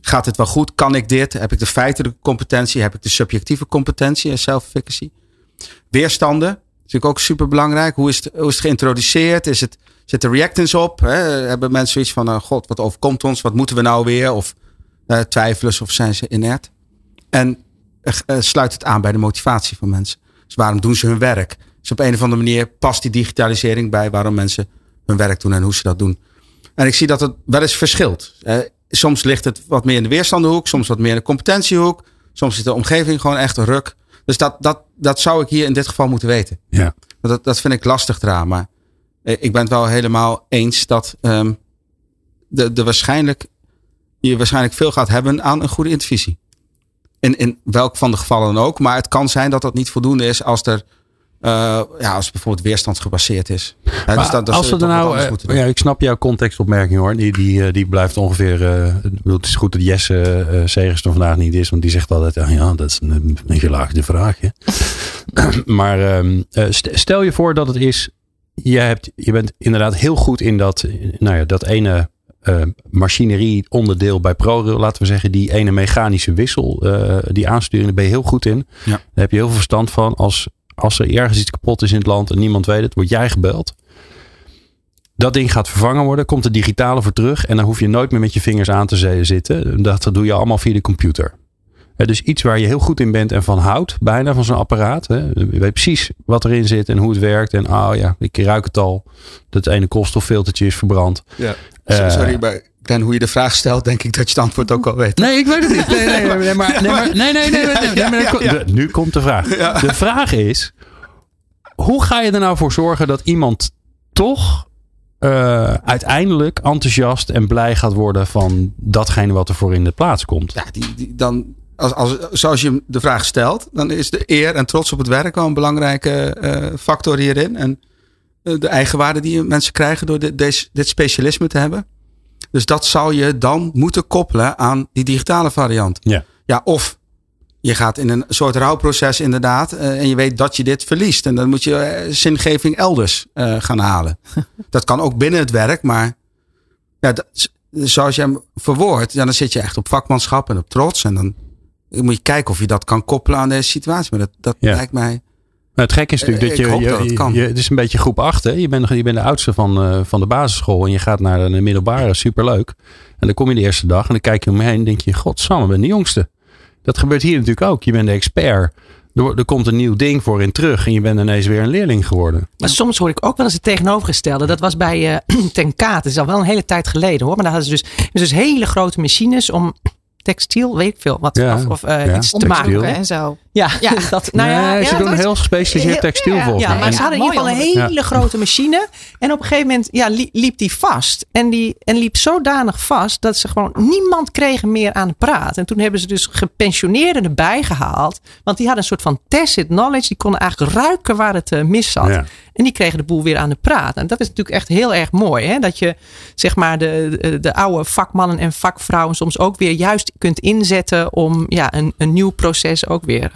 Gaat het wel goed? Kan ik dit? Heb ik de feitelijke competentie? Heb ik de subjectieve competentie en self-efficacy? Weerstanden. Natuurlijk ook super belangrijk. Hoe is het, hoe is het geïntroduceerd? Is het, zitten reactants op? Hè? Hebben mensen zoiets van: eh, God, wat overkomt ons? Wat moeten we nou weer? Of eh, twijfelen of zijn ze inert? En eh, eh, sluit het aan bij de motivatie van mensen. Dus waarom doen ze hun werk? Dus op een of andere manier past die digitalisering bij waarom mensen hun werk doen en hoe ze dat doen. En ik zie dat het wel eens verschilt. Soms ligt het wat meer in de weerstandenhoek, soms wat meer in de competentiehoek. Soms is de omgeving gewoon echt een ruk. Dus dat, dat, dat zou ik hier in dit geval moeten weten. Ja. Dat, dat vind ik lastig eraan. Maar eh, ik ben het wel helemaal eens dat ehm, de, de waarschijnlijk, je waarschijnlijk veel gaat hebben aan een goede intervisie. In, in welk van de gevallen dan ook. Maar het kan zijn dat dat niet voldoende is als er eh, ja, als het bijvoorbeeld weerstandsgebaseerd is. Ja, Maar dus dat, dat als we er nou, eh, ja, ik snap jouw contextopmerking hoor. Die, die, eh, die blijft ongeveer. het is goed dat Jesse eh Segers er vandaag niet is, want die zegt altijd: ah, ja, dat is een, een gelaagde vraag. hè. maar ehm, eh, st- stel je voor dat het is. Je, hebt, je bent inderdaad heel goed in dat, nou ja, dat ene machinerie onderdeel bij ProRail, laten we zeggen, die ene mechanische wissel, die aansturing, daar ben je heel goed in. Ja. Daar heb je heel veel verstand van. Als, als er ergens iets kapot is in het land en niemand weet het, word jij gebeld. Dat ding gaat vervangen worden, komt de digitale voor terug en dan hoef je nooit meer met je vingers aan te zitten. Dat doe je allemaal via de computer. Dus iets waar je heel goed in bent en van houdt, bijna van zo'n apparaat. Je weet precies wat erin zit en hoe het werkt. En oh ja, ik ruik het al. Dat ene koolstoffiltertje is verbrand. Ja. Eh, Sorry, maar Glenn, hoe je de vraag stelt, denk ik dat je het antwoord ook al weet. Nee, ik weet het niet. Nee, nee, nee, nee, maar, nee, maar, nee, nee, nee, nee, Nu komt de vraag. De vraag is: hoe ga je er nou voor zorgen dat iemand toch eh, uiteindelijk enthousiast en blij gaat worden van datgene wat er voor in de plaats komt? Ja, die, die, dan, als, als, zoals je de vraag stelt, dan is de eer en trots op het werk wel een belangrijke eh, factor hierin. En eh, de eigenwaarde die mensen krijgen door dit, deze, dit specialisme te hebben. Dus dat zou je dan moeten koppelen aan die digitale variant. Ja. Ja, of je gaat in een soort rouwproces inderdaad. eh, en je weet dat je dit verliest. En dan moet je eh, zingeving elders eh, gaan halen. dat kan ook binnen het werk, maar ja, dat, zoals je hem verwoordt, ja, dan zit je echt op vakmanschap en op trots. En dan moet je kijken of je dat kan koppelen aan deze situatie. Maar dat, dat Ja. lijkt mij. Nou, het gekke is natuurlijk Eh, dat ik je, hoop je, dat het je- het is een beetje groep 8. Hè? Je, bent, je bent de oudste van, eh, van de basisschool en je gaat naar de middelbare. Superleuk. En dan kom je de eerste dag en dan kijk je om je heen en denk je, godsamme, ik ben de jongste. Dat gebeurt hier natuurlijk ook. Je bent de expert. Er, er komt een nieuw ding voor in terug en je bent ineens weer een leerling geworden. Maar soms hoor ik ook wel eens het tegenovergestelde. Dat was bij eh Ten Kaat. Dat is al wel een hele tijd geleden hoor. Maar daar hadden ze dus, dus hele grote machines om textiel, weet ik veel. Wat, Ja, Of, of eh, ja. iets te Textiel. maken. en zo. Ja, Ja. dat, nou ja, nee, ja, ze doen dat- heel gespecialiseerd textiel volgens ja, mij. maar ze Ja, hadden in ieder geval een hele grote machine. En op een gegeven moment ja, li- liep die vast. En die en liep zodanig vast dat ze gewoon niemand kregen meer aan de praat. En toen hebben ze dus gepensioneerden erbij gehaald. Want die hadden een soort van tacit knowledge. Die konden eigenlijk ruiken waar het eh, mis zat. Ja. En die kregen de boel weer aan de praat. En dat is natuurlijk echt heel erg mooi. Hè? Dat je zeg maar de, de, de oude vakmannen en vakvrouwen soms ook weer juist kunt inzetten om ja, een, een nieuw proces ook weer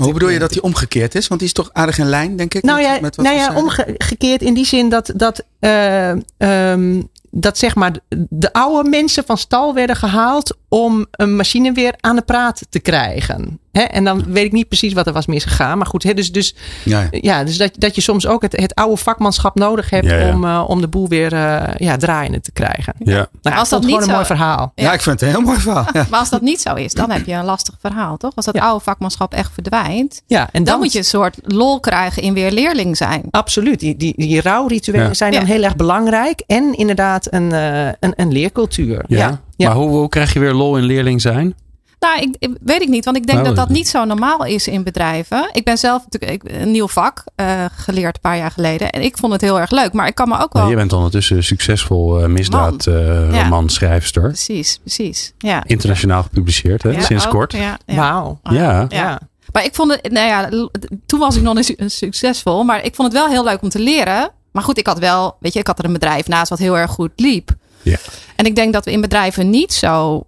Hoe bedoel je dat die omgekeerd is? Want die is toch aardig in lijn, denk ik? Nou met- ja, met wat nou ja omgekeerd in die zin dat, dat, eh, ehm, dat zeg maar de oude mensen van stal werden gehaald om een machine weer aan de praat te krijgen. Hè? En dan weet ik niet precies wat er was misgegaan. Maar goed, hè, dus, dus, Ja, ja. ja, dus dat, dat je soms ook het, het oude vakmanschap nodig hebt Ja, ja. Om, eh, om de boel weer eh, ja, draaiende te krijgen. Ja. Nou, Als dat niet gewoon een zo- mooi verhaal. Ja, ik vind het een heel mooi verhaal. Ja. Maar als dat niet zo is, dan heb je een lastig verhaal, toch? Als dat Ja. oude vakmanschap echt verdwijnt, Ja, en dan, dan, moet je een soort lol krijgen in weer leerling zijn. Absoluut. Die, die, die rouwrituelen Ja. zijn dan Ja. heel erg belangrijk. En inderdaad een, eh, een, een leercultuur. Ja. Ja. Ja. Maar hoe, hoe krijg je weer lol in leerling zijn? Nou, ik, ik- weet ik niet, want ik denk Nou, dat dat dat- niet zo normaal is in bedrijven. Ik ben zelf natuurlijk een nieuw vak eh, geleerd een paar jaar geleden. En ik vond het heel erg leuk, maar ik kan me ook wel... Je bent ondertussen succesvol uh, misdaadroman Ja. schrijfster. Precies, precies. Ja. Internationaal gepubliceerd, hè? Ja, sinds ook, kort. Ja, ja. Wauw. Ja. Ja. Maar ik vond het, nou ja, toen was ik nog niet su- succesvol, maar ik vond het wel heel leuk om te leren. Maar goed, ik had wel, weet je, ik had er een bedrijf naast wat heel erg goed liep. Ja. En ik denk dat we in bedrijven niet zo,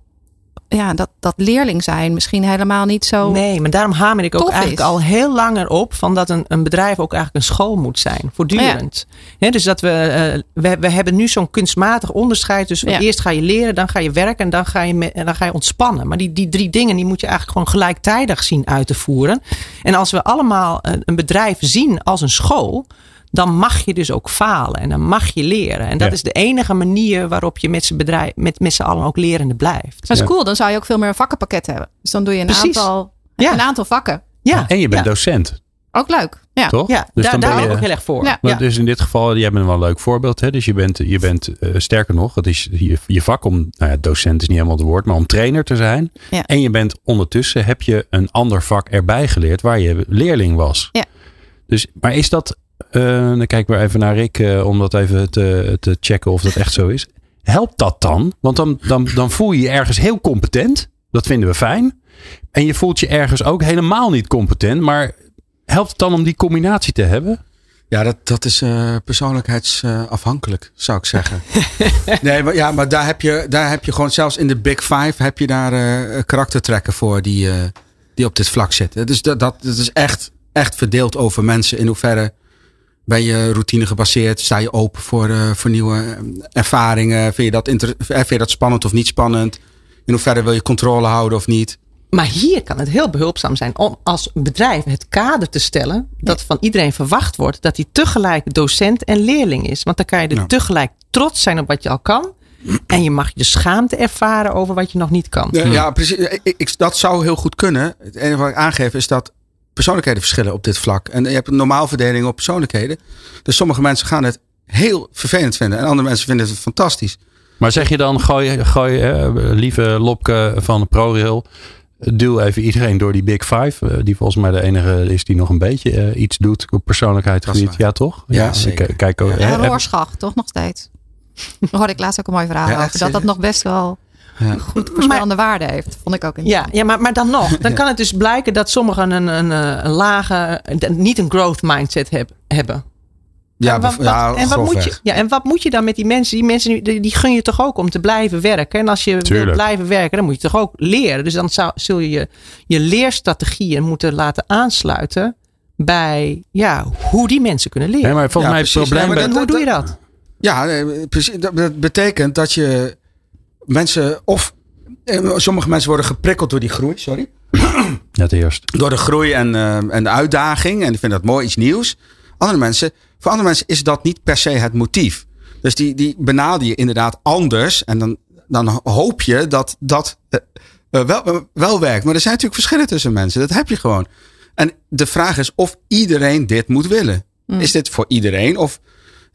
ja, dat, dat leerling zijn misschien helemaal niet zo. Nee, maar daarom hamer ik ook eigenlijk is. al heel langer op van dat een, een bedrijf ook eigenlijk een school moet zijn, voortdurend. Dus dat we, eh, we, we hebben nu zo'n kunstmatig onderscheid. Dus Ja. eerst ga je leren, dan ga je werken en dan ga je, me- en dan ga je ontspannen. Maar die, die drie dingen die moet je eigenlijk gewoon gelijktijdig zien uit te voeren. En als we allemaal eh, een bedrijf zien als een school, dan mag je dus ook falen en dan mag je leren. En dat Ja. is de enige manier waarop je met z'n bedrijf, met, met z'n allen ook lerende blijft. Dat is Ja. cool, dan zou je ook veel meer een vakkenpakket hebben. Dus dan doe je een, Precies. aantal, Ja. een aantal vakken. Ja, En je bent ja. docent, Ook leuk. Ja. toch? Ja, dus daar, dan daar ben je, ook heel erg voor. Ja. Want Dus in dit geval, jij bent wel een leuk voorbeeld. Hè? Dus je bent, je bent eh, sterker nog, het is je, je vak om, nou ja, docent is niet helemaal het woord, maar om trainer te zijn. Ja. En je bent ondertussen, heb je een ander vak erbij geleerd waar je leerling was. Ja. Dus, maar is dat, dan kijken we even naar Rick eh, om dat even te, te checken of dat echt zo is. Helpt dat dan? Want dan, dan, dan voel je je ergens heel competent. Dat vinden we fijn. En je voelt je ergens ook helemaal niet competent. Maar helpt het dan om die combinatie te hebben? Ja, dat, dat is eh, persoonlijkheidsafhankelijk, zou ik zeggen. nee, maar, ja, maar daar heb, je, daar heb je gewoon, zelfs in de Big Five, heb je daar eh karaktertrekken voor die, eh, die op dit vlak zitten. Dus dat, dat, dat is echt, echt verdeeld over mensen. In hoeverre ben je routine gebaseerd? Sta je open voor, eh, voor nieuwe eh, ervaringen? Vind je, dat inter- eh, vind je dat spannend of niet spannend? In hoeverre wil je controle houden of niet? Maar hier kan het heel behulpzaam zijn om als bedrijf het kader te stellen dat van iedereen verwacht wordt dat hij tegelijk docent en leerling is. Want dan kan je er Ja. tegelijk trots zijn op wat je al kan. En je mag de schaamte ervaren over wat je nog niet kan. Ja, ja, precies. Ik, ik- dat zou heel goed kunnen. Het enige wat ik aangeef is dat persoonlijkheden verschillen op dit vlak. En je hebt een normaal verdeling op persoonlijkheden. Dus sommige mensen gaan het heel vervelend vinden. En andere mensen vinden het fantastisch. Maar zeg je dan, gooi, gooi eh, lieve Lopke van ProRail, duw even iedereen door die Big Five. eh, die volgens mij de enige is die nog een beetje eh, iets doet op persoonlijkheidsgebied. Ja, toch? Ja, zeker. Kijk, ook, Ja. toch nog steeds? Daar hoorde ik laatst ook een mooi verhaal Ja, over. Dat dat nog best wel Ja. goed voorspellende waarde heeft. Vond ik ook Ja, interessant. ja maar, maar dan nog. Dan kan het dus blijken dat sommigen een, een, eh, een lage, niet een growth mindset heb- hebben. Ja, en wat, ja, wat- en, wat moet je, ja, en wat moet je dan met die mensen? Die mensen die, die gun je toch ook om te blijven werken. En als je Tuurlijk. wil blijven werken, dan moet je toch ook leren. Dus dan zou, zul je je, je leerstrategieën moeten laten aansluiten bij ja, hoe die mensen kunnen leren. Nee, maar volgens Ja, mij het probleem Ja, en hoe doe je dat? Ja, nee, precies. Dat- Dat betekent dat je mensen of eh, sommige mensen worden geprikkeld door die groei, sorry. Net eerst. Door de groei en, eh, en de uitdaging. En die vinden dat mooi, iets nieuws. Andere mensen, voor andere mensen is dat niet per se het motief. Dus die, die benader je inderdaad anders. En dan, dan hoop je dat dat eh, wel, wel werkt. Maar er zijn natuurlijk verschillen tussen mensen. Dat heb je gewoon. En de vraag is of iedereen dit moet willen. Is dit voor iedereen? Of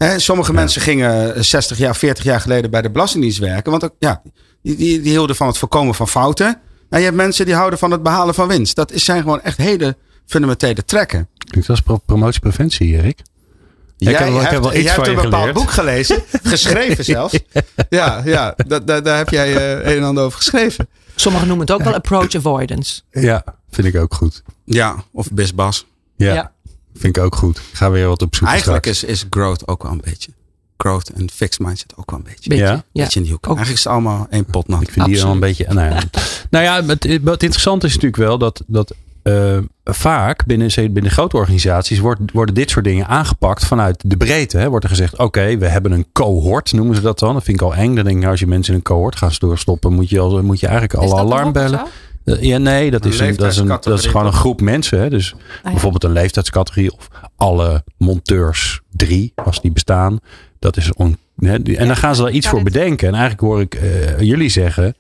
hè, sommige mensen gingen 60 jaar, 40 jaar geleden bij de Belastingdienst werken. Want ook, ja, die, die, die hielden van het voorkomen van fouten. En je hebt mensen die houden van het behalen van winst. Dat zijn gewoon echt hele fundamentele trekken. Dat is pro promotiepreventie, Erik. Jij, heb, hebt, heb wel iets jij hebt een bepaald boek gelezen, geschreven zelfs. ja, ja daar, daar heb jij uh, een en ander over geschreven. Sommigen noemen het ook wel approach avoidance. Ja, vind ik ook goed. Ja, of bisbas. Ja, ja, vind ik ook goed. Ik ga weer wat op zoek. Eigenlijk is, is growth ook wel een beetje. Growth en fixed mindset ook wel een beetje. beetje ja? Beetje nieuw. Eigenlijk is het allemaal één pot nat. Ik vind die wel een beetje... Nou ja, nou ja het, het interessante is natuurlijk wel dat, dat uh, vaak binnen, binnen grote organisaties wordt, worden dit soort dingen aangepakt vanuit de breedte. Hè. Wordt er gezegd, oké, we hebben een cohort, noemen ze dat dan. Dat vind ik al eng. Dan denk ik, nou, als je mensen in een cohort gaat doorstoppen, moet je, al, moet je eigenlijk alle alarmbellen. Uh, ja, nee, dat is, een, dat, is een, dat is gewoon een groep mensen. Hè. Dus ah, bijvoorbeeld een leeftijdscategorie of alle monteurs drie, als die bestaan. Dat is on, hè, en dan gaan ze daar iets voor bedenken. En eigenlijk hoor ik uh, jullie zeggen,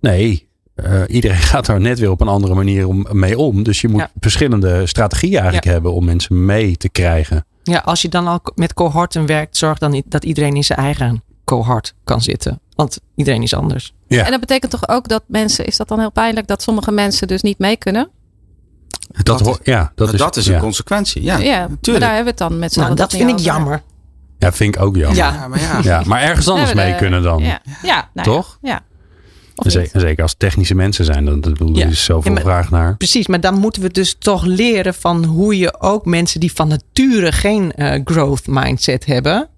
nee, uh, iedereen gaat daar net weer op een andere manier om, mee om. Dus je moet verschillende strategieën eigenlijk hebben om mensen mee te krijgen. Ja, als je dan al met cohorten werkt, zorg dan dat iedereen in zijn eigen cohort kan zitten. Want iedereen is anders. Ja. En dat betekent toch ook dat mensen, is dat dan heel pijnlijk dat sommige mensen dus niet mee kunnen? Dat, dat, ja, dat, is, dat is een consequentie. Ja, ja maar daar hebben we het dan met z'n nou, Dat vind ik jammer. Ja, vind ik ook jammer. Ja, maar, ja. ja maar ergens anders mee kunnen dan. Ja, ja nou toch? Ja. Zeker, zeker, als technische mensen zijn, dan bedoel je dus zoveel vraag naar. Precies, maar dan moeten we dus toch leren van hoe je ook mensen die van nature geen uh, growth mindset hebben,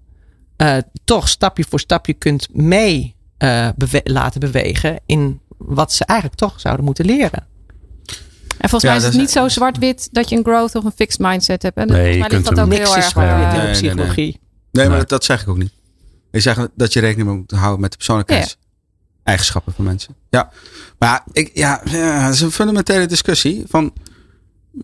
uh, toch stapje voor stapje kunt mee uh, bewe laten bewegen in wat ze eigenlijk toch zouden moeten leren. En volgens mij is het niet zo zwart-wit dat je een growth of een fixed mindset hebt. En nee, volgens mij ligt dat ook heel erg zwart-wit in de psychologie. Nee, nee. nee maar dat, dat, zeg ik ook niet. Ik zeg dat je rekening moet houden met de persoonlijkheid eigenschappen van mensen. Ja, maar ik, ja, ja, dat is een fundamentele discussie. Van,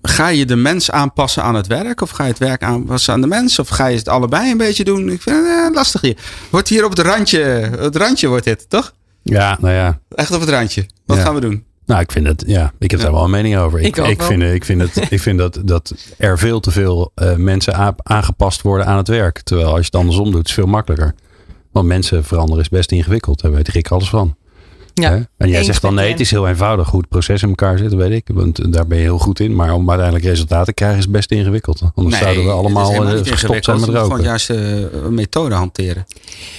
ga je de mens aanpassen aan het werk? Of ga je het werk aanpassen aan de mens? Of ga je het allebei een beetje doen? Ik vind het eh, lastig hier. Wordt hier op het randje, het randje wordt dit, toch? Ja, nou ja. Echt op het randje. Wat gaan we doen? Nou, ik vind het, ja, ik heb daar wel een mening over. Ik, ik, ik vind, ik vind, het, ik vind dat, dat er veel te veel uh, mensen aangepast worden aan het werk. Terwijl als je het andersom doet, is het veel makkelijker. Want mensen veranderen is best ingewikkeld. Daar weet ik alles van. Ja, En jij zegt dan nee, het is heel eenvoudig hoe het proces in elkaar zit, weet ik. Want daar ben je heel goed in. Maar om uiteindelijk resultaten te krijgen is best ingewikkeld. Anders zouden we allemaal eh, gestopt zijn met roken. Gewoon juist uh, methode hanteren.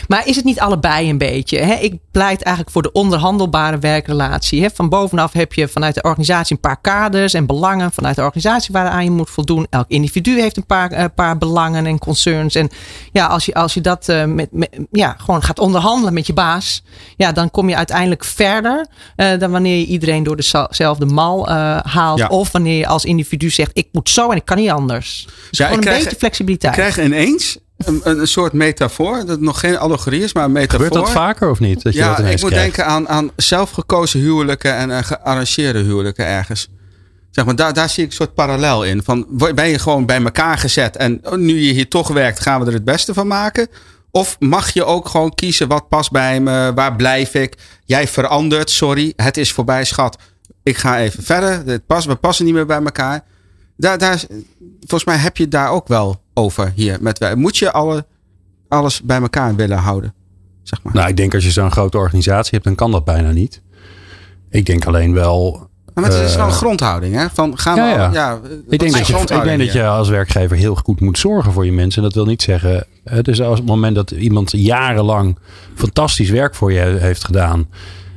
Maar is het niet allebei een beetje? Hè? Ik pleit eigenlijk voor de onderhandelbare werkrelatie. Hè? Van bovenaf heb je vanuit de organisatie een paar kaders en belangen. Vanuit de organisatie waaraan je moet voldoen. Elk individu heeft een paar, uh, paar belangen en concerns. En ja, als je, als je dat met, met, ja, gewoon gaat onderhandelen met je baas. Ja, dan kom je uiteindelijk verder uh, dan wanneer je iedereen door dezelfde mal uh, haalt. Of wanneer je als individu zegt: ik moet zo en ik kan niet anders. Dus ja, gewoon een beetje flexibiliteit. Ik krijg ineens een, een, soort metafoor, dat nog geen allegorie is, maar een metafoor. Gebeurt dat vaker of niet? Dat je ja, dat ik moet denken aan, aan zelfgekozen huwelijken en uh, gearrangeerde huwelijken ergens. Zeg maar, daar, daar zie ik een soort parallel in. Van, ben je gewoon bij elkaar gezet en oh, nu je hier toch werkt, gaan we er het beste van maken? Of mag je ook gewoon kiezen wat past bij me? Waar blijf ik? Jij verandert, sorry. Het is voorbij, schat. Ik ga even verder. Het past, we passen niet meer bij elkaar. Daar, daar, volgens mij heb je daar ook wel over hier. Met, moet je alle, alles bij elkaar willen houden? Zeg maar. Nou, ik denk als je zo'n grote organisatie hebt, dan kan dat bijna niet. Ik denk alleen wel maar het is wel een eh, grondhouding, hè? Van gaan we, ja, ja. ik, denk dat je, ik denk dat je als werkgever heel goed moet zorgen voor je mensen. Dat wil niet zeggen. Dus als het moment dat iemand jarenlang fantastisch werk voor je heeft gedaan.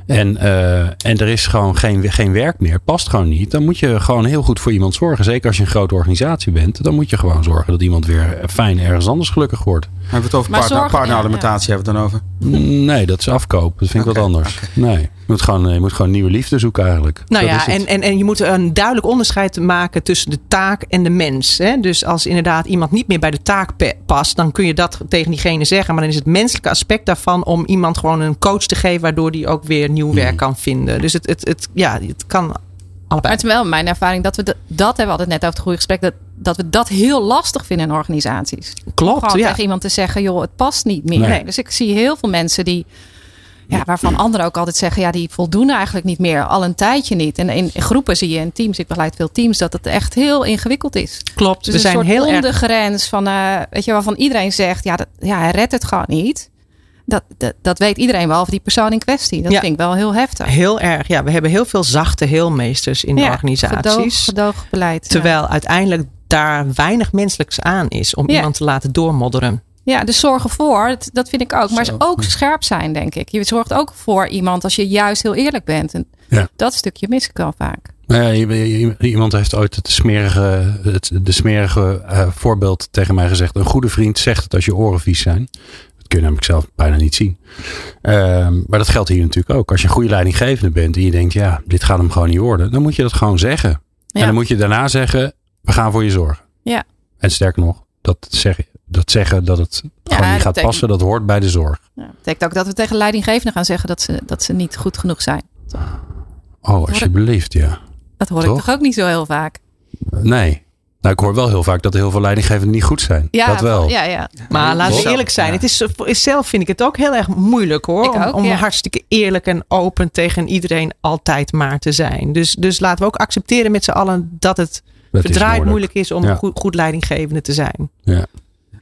En, uh, en er is gewoon geen, geen werk meer. Het past gewoon niet. Dan moet je gewoon heel goed voor iemand zorgen. Zeker als je een grote organisatie bent. Dan moet je gewoon zorgen dat iemand weer fijn ergens anders gelukkig wordt. Hebben we het over partner, partneralimentatie? Hebben we het dan over? Nee, dat is afkoop. Dat vind ik wat anders. Nee. Je moet, gewoon, je moet gewoon nieuwe liefde zoeken eigenlijk. Nou ja, en, en, en je moet een duidelijk onderscheid maken tussen de taak en de mens. Hè? Dus als inderdaad iemand niet meer bij de taak past, dan kun je dat tegen diegene zeggen. Maar dan is het menselijke aspect daarvan om iemand gewoon een coach te geven, waardoor die ook weer nieuw werk hmm. kan vinden. Dus het, het, het, ja, het kan allebei. Maar het is wel mijn ervaring dat we dat hebben we altijd net over het goede gesprek, dat, dat we dat heel lastig vinden in organisaties. Klopt. Gewoon ja. tegen iemand te zeggen, joh, het past niet meer. Nee. Dus ik zie heel veel mensen die ja, waarvan anderen ook altijd zeggen, ja, die voldoen eigenlijk niet meer. Al een tijdje niet. En in, groepen zie je in teams, ik begeleid veel teams, dat het echt heel ingewikkeld is. Klopt. Dus we een zijn soort heel ondergrens erg... van, uh, weet je, waarvan iedereen zegt, ja, dat, ja, hij redt het gewoon niet. Dat, dat, dat weet iedereen behalve die persoon in kwestie. Dat Ja. vind ik wel heel heftig. Heel erg. Ja, we hebben heel veel zachte heelmeesters in de organisaties. Gedoog, gedoogbeleid. ja. Terwijl uiteindelijk daar weinig menselijks aan is om iemand te laten doormodderen. Ja, dus zorg ervoor. Dat, vind ik ook. Maar Zo. ook scherp zijn, denk ik. Je zorgt ook voor iemand als je juist heel eerlijk bent. En Ja. dat stukje mis ik wel vaak. Nou ja, iemand heeft ooit het smerige, het, de smerige eh, voorbeeld tegen mij gezegd. Een goede vriend zegt het als je oren vies zijn. Dat kun je namelijk zelf bijna niet zien. Ehm, maar dat geldt hier natuurlijk ook. Als je een goede leidinggevende bent en je denkt, ja, dit gaat hem gewoon niet worden. Dan moet je dat gewoon zeggen. Ja. En dan moet je daarna zeggen, we gaan voor je zorgen. Ja. En sterker nog, dat zeggen, dat, zeggen dat het gewoon niet gaat betekent- passen, dat hoort bij de zorg. Ja, dat betekent ook dat we tegen leidinggevenden gaan zeggen dat ze, dat ze niet goed genoeg zijn. Oh, alsjeblieft, ja. Dat hoor Toch? ik toch ook niet zo heel vaak. Nee. Nou, ik hoor wel heel vaak dat er heel veel leidinggevenden niet goed zijn. Ja, dat wel. Ja, ja. Maar laten we Toch? eerlijk zijn. Ja. Het is, is- zelf vind ik het ook heel erg moeilijk hoor. Ik om ook, om ja. hartstikke eerlijk en open tegen iedereen altijd maar te zijn. Dus, dus laten we ook accepteren met z'n allen dat het Dat is verdraaid moeilijk is om Ja. goed, goed leidinggevende te zijn. Ja.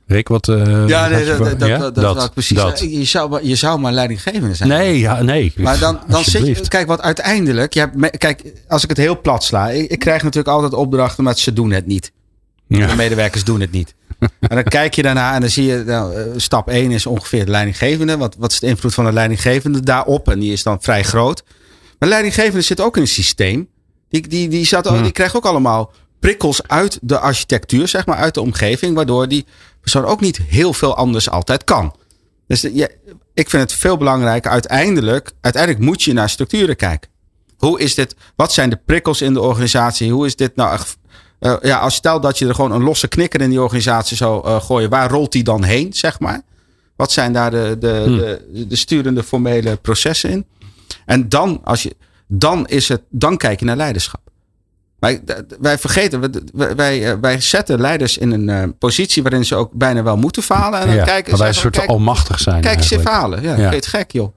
Rick, wat... eh, Ja, nee, dat, dat, dat, ja? dat, dat wou ik precies dat. Je zou, maar- je zou maar leidinggevende zijn. Nee, ja, nee. Maar dan, dan zit je, kijk, wat uiteindelijk, je hebt, kijk, als ik het heel plat sla, ik, ik krijg natuurlijk altijd opdrachten, maar ze doen het niet. Ja. De medewerkers doen het niet. En dan kijk je daarna en dan zie je, nou, eh, stap 1 is ongeveer de leidinggevende. Wat, wat is de invloed van de leidinggevende daarop? En die is dan vrij groot. Maar de leidinggevende zit ook in een systeem. Die, die, die, zat, die krijgt ook allemaal prikkels uit de architectuur, zeg maar, uit de omgeving. Waardoor die persoon ook niet heel veel anders altijd kan. Dus de- ik vind het veel belangrijker. Uiteindelijk, uiteindelijk moet je naar structuren kijken. Hoe is dit? Wat zijn de prikkels in de organisatie? Hoe is dit nou? echt, eh, ja, als stel dat je er gewoon een losse knikker in die organisatie zou eh, gooien, waar rolt die dan heen, zeg maar? Wat zijn daar de, de, Hmm. de, de sturende formele processen in? En dan, als je, dan, is het, dan kijk je naar leiderschap. Wij, d- wij vergeten, wij, wij, eh, wij zetten leiders in een eh, positie waarin ze ook bijna wel moeten falen. En dan ja, kijken waar wij een soort kijk, almachtig zijn Kijk eigenlijk. halen. Ja, Ja. het gek joh.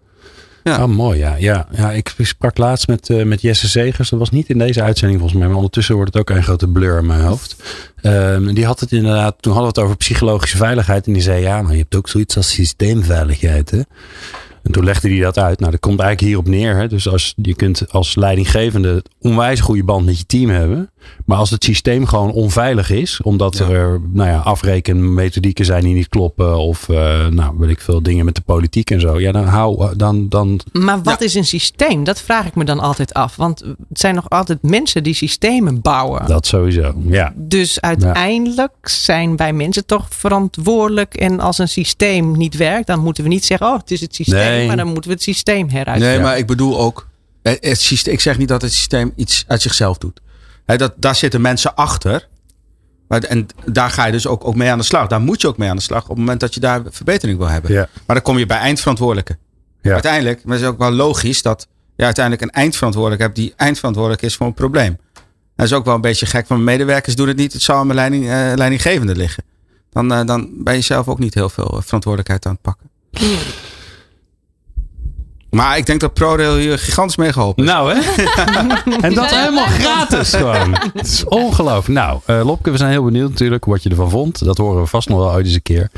Ja. Oh, mooi, ja. ja, ja ik sprak laatst met, eh, met Jesse Zegers. Dat was niet in deze uitzending volgens mij. Maar ondertussen wordt het ook een grote blur in mijn hoofd. Ehm, die had het inderdaad, toen hadden we het over psychologische veiligheid. En die zei, ja, maar je hebt ook zoiets als systeemveiligheid, hè. En toen legde hij dat uit. Nou, dat komt eigenlijk hierop neer. Hè? Dus als, je kunt als leidinggevende onwijs goede band met je team hebben. Maar als het systeem gewoon onveilig is. Omdat Ja. er nou ja, afrekenmethodieken zijn die niet kloppen. Of eh, nou, weet ik veel dingen met de politiek en zo. Ja, dan hou dan, dan Maar wat is een systeem? Dat vraag ik me dan altijd af. Want het zijn nog altijd mensen die systemen bouwen. dat sowieso. Ja. Dus uiteindelijk zijn wij mensen toch verantwoordelijk. En als een systeem niet werkt, dan moeten we niet zeggen: Oh, het is het systeem. Nee. Maar dan moeten we het systeem heruitvinden. Nee, maar ik bedoel ook. eh, Het systeem, ik zeg niet dat het systeem iets uit zichzelf doet. Hè, dat, daar zitten mensen achter. Maar, en daar ga je dus ook, ook mee aan de slag. Daar moet je ook mee aan de slag op het moment dat je daar verbetering wil hebben. Ja. Maar dan kom je bij eindverantwoordelijken. Ja. Uiteindelijk, maar het is ook wel logisch dat je uiteindelijk een eindverantwoordelijke hebt die eindverantwoordelijk is voor een probleem. Dat is ook wel een beetje gek van mijn medewerkers doen het niet. Het zal aan mijn leiding, eh, leidinggevende liggen. Dan, eh, dan ben je zelf ook niet heel veel eh, verantwoordelijkheid aan het pakken. Maar ik denk dat ProRail hier gigantisch mee geholpen is. Nou hè? en dat helemaal gratis gewoon. Het is ongelooflijk. Nou, eh, Lopke, we zijn heel benieuwd natuurlijk wat je ervan vond. Dat horen we vast nog wel uit eens een keer.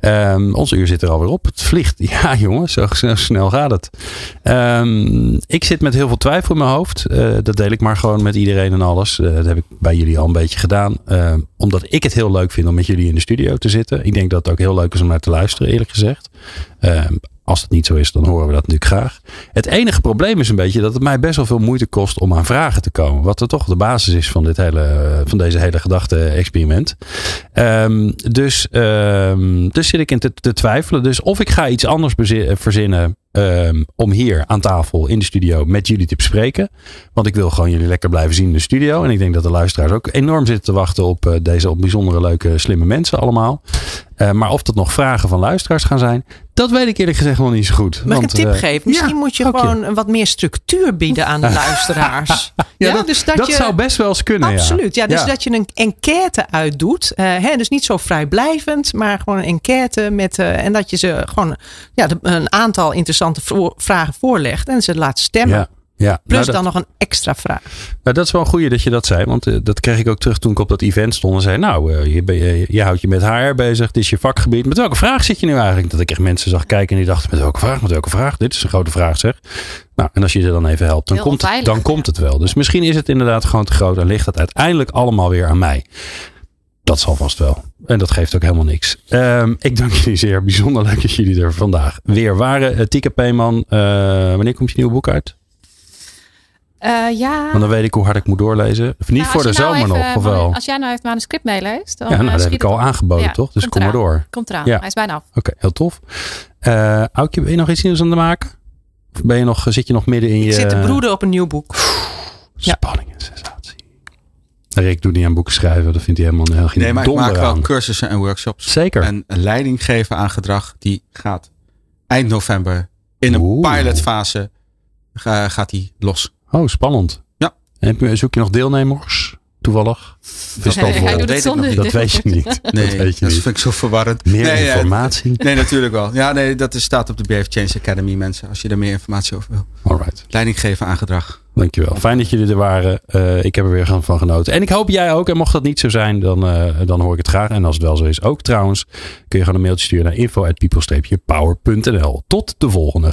Ehm onze uur zit er alweer op. Het vliegt. Ja jongens, zo, zo snel gaat het. Ehm, ik zit met heel veel twijfel in mijn hoofd. Eh, dat deel ik maar gewoon met iedereen en alles. Eh, dat heb ik bij jullie al een beetje gedaan. Ehm, omdat ik het heel leuk vind om met jullie in de studio te zitten. Ik denk dat het ook heel leuk is om naar te luisteren eerlijk gezegd. Als het niet zo is, dan horen we dat natuurlijk graag. Het enige probleem is een beetje dat het mij best wel veel moeite kost om aan vragen te komen. Wat er toch de basis is van, dit hele, van deze hele gedachte-experiment. Ehm, dus, ehm, dus zit ik in te, twijfelen. Dus of ik ga iets anders bezi- verzinnen ehm, om hier aan tafel in de studio met jullie te bespreken. Want ik wil gewoon jullie lekker blijven zien in de studio. En ik denk dat de luisteraars ook enorm zitten te wachten op eh, deze op bijzondere, leuke, slimme mensen allemaal. Eh, maar of dat nog vragen van luisteraars gaan zijn, dat weet ik eerlijk gezegd nog niet zo goed. Mag ik een tip eh, geven? Misschien ja, moet je gewoon wat meer structuur bieden aan de luisteraars. Ja, dat, dat je, zou best wel eens kunnen. Absoluut. Ja, dus dat je een enquête uitdoet. Eh, hè, dus niet zo vrijblijvend, maar gewoon een enquête met. en dat je ze gewoon ja, de- een aantal interessante vragen voorlegt en ze laat stemmen. Ja. Plus nou, dat, dan nog een extra vraag. nou, dat is wel een goeie dat je dat zei. Want eh, dat kreeg ik ook terug toen ik op dat event stond. En zei, nou, eh, je, ben- je, je houdt je met HR bezig. Dit is je vakgebied. Met welke vraag zit je nu eigenlijk? Dat ik echt mensen zag kijken en die dachten, met welke vraag? Met welke vraag? Dit is een grote vraag zeg. Nou, en als je er dan even helpt, dan, Heel komt het, dan komt het wel. Dus misschien is het inderdaad gewoon te groot. En ligt het uiteindelijk allemaal weer aan mij. Dat zal vast wel. En dat geeft ook helemaal niks. Ehm, ik dank jullie zeer. Bijzonder leuk dat jullie er vandaag weer waren. Uh, Tika Peeman, eh, wanneer komt je nieuwe boek uit? Eh, ja. Want dan weet ik hoe hard ik moet doorlezen. Of niet Nou, voor de nou zomer nog, of wel? Als jij nou even het manuscript meeleest. Dan, Ja, nou, eh, dat heb ik al aangeboden, Ja, toch? Dus kom maar door. Komt eraan. Ja. Hij is bijna af. Oké, heel tof. Eh Aukje, ben je nog iets nieuws aan het maken? Of ben je nog, zit je nog midden in je... Ik zit te broeden op een nieuw boek. Spanning en sensatie. Rick doet niet aan boeken schrijven. Dat vindt hij helemaal heel geen Nee, maar ik maak wel aan. cursussen en workshops. Zeker. En een leiding geven aan gedrag, die gaat eind november in een Oeh. pilotfase ga- gaat die los. Oh, spannend. Ja. En heb je- zoek je nog deelnemers? Toevallig? Is dat Nee, doet weet ik niet. dat weet je niet. Nee, dat weet je dat niet. vind ik zo verwarrend. Meer nee, ja, informatie? nee, natuurlijk wel. Ja, nee, dat is, staat op de Behave Change Academy, mensen. Als je er meer informatie over wil. Alright. Leiding geven aan gedrag. Dankjewel. Fijn dat jullie er waren. Eh, ik heb er weer van genoten. En ik hoop jij ook. En mocht dat niet zo zijn, dan, eh, dan hoor ik het graag. En als het wel zo is, ook trouwens, kun je gewoon een mailtje sturen naar info.people-power.nl. Tot de volgende.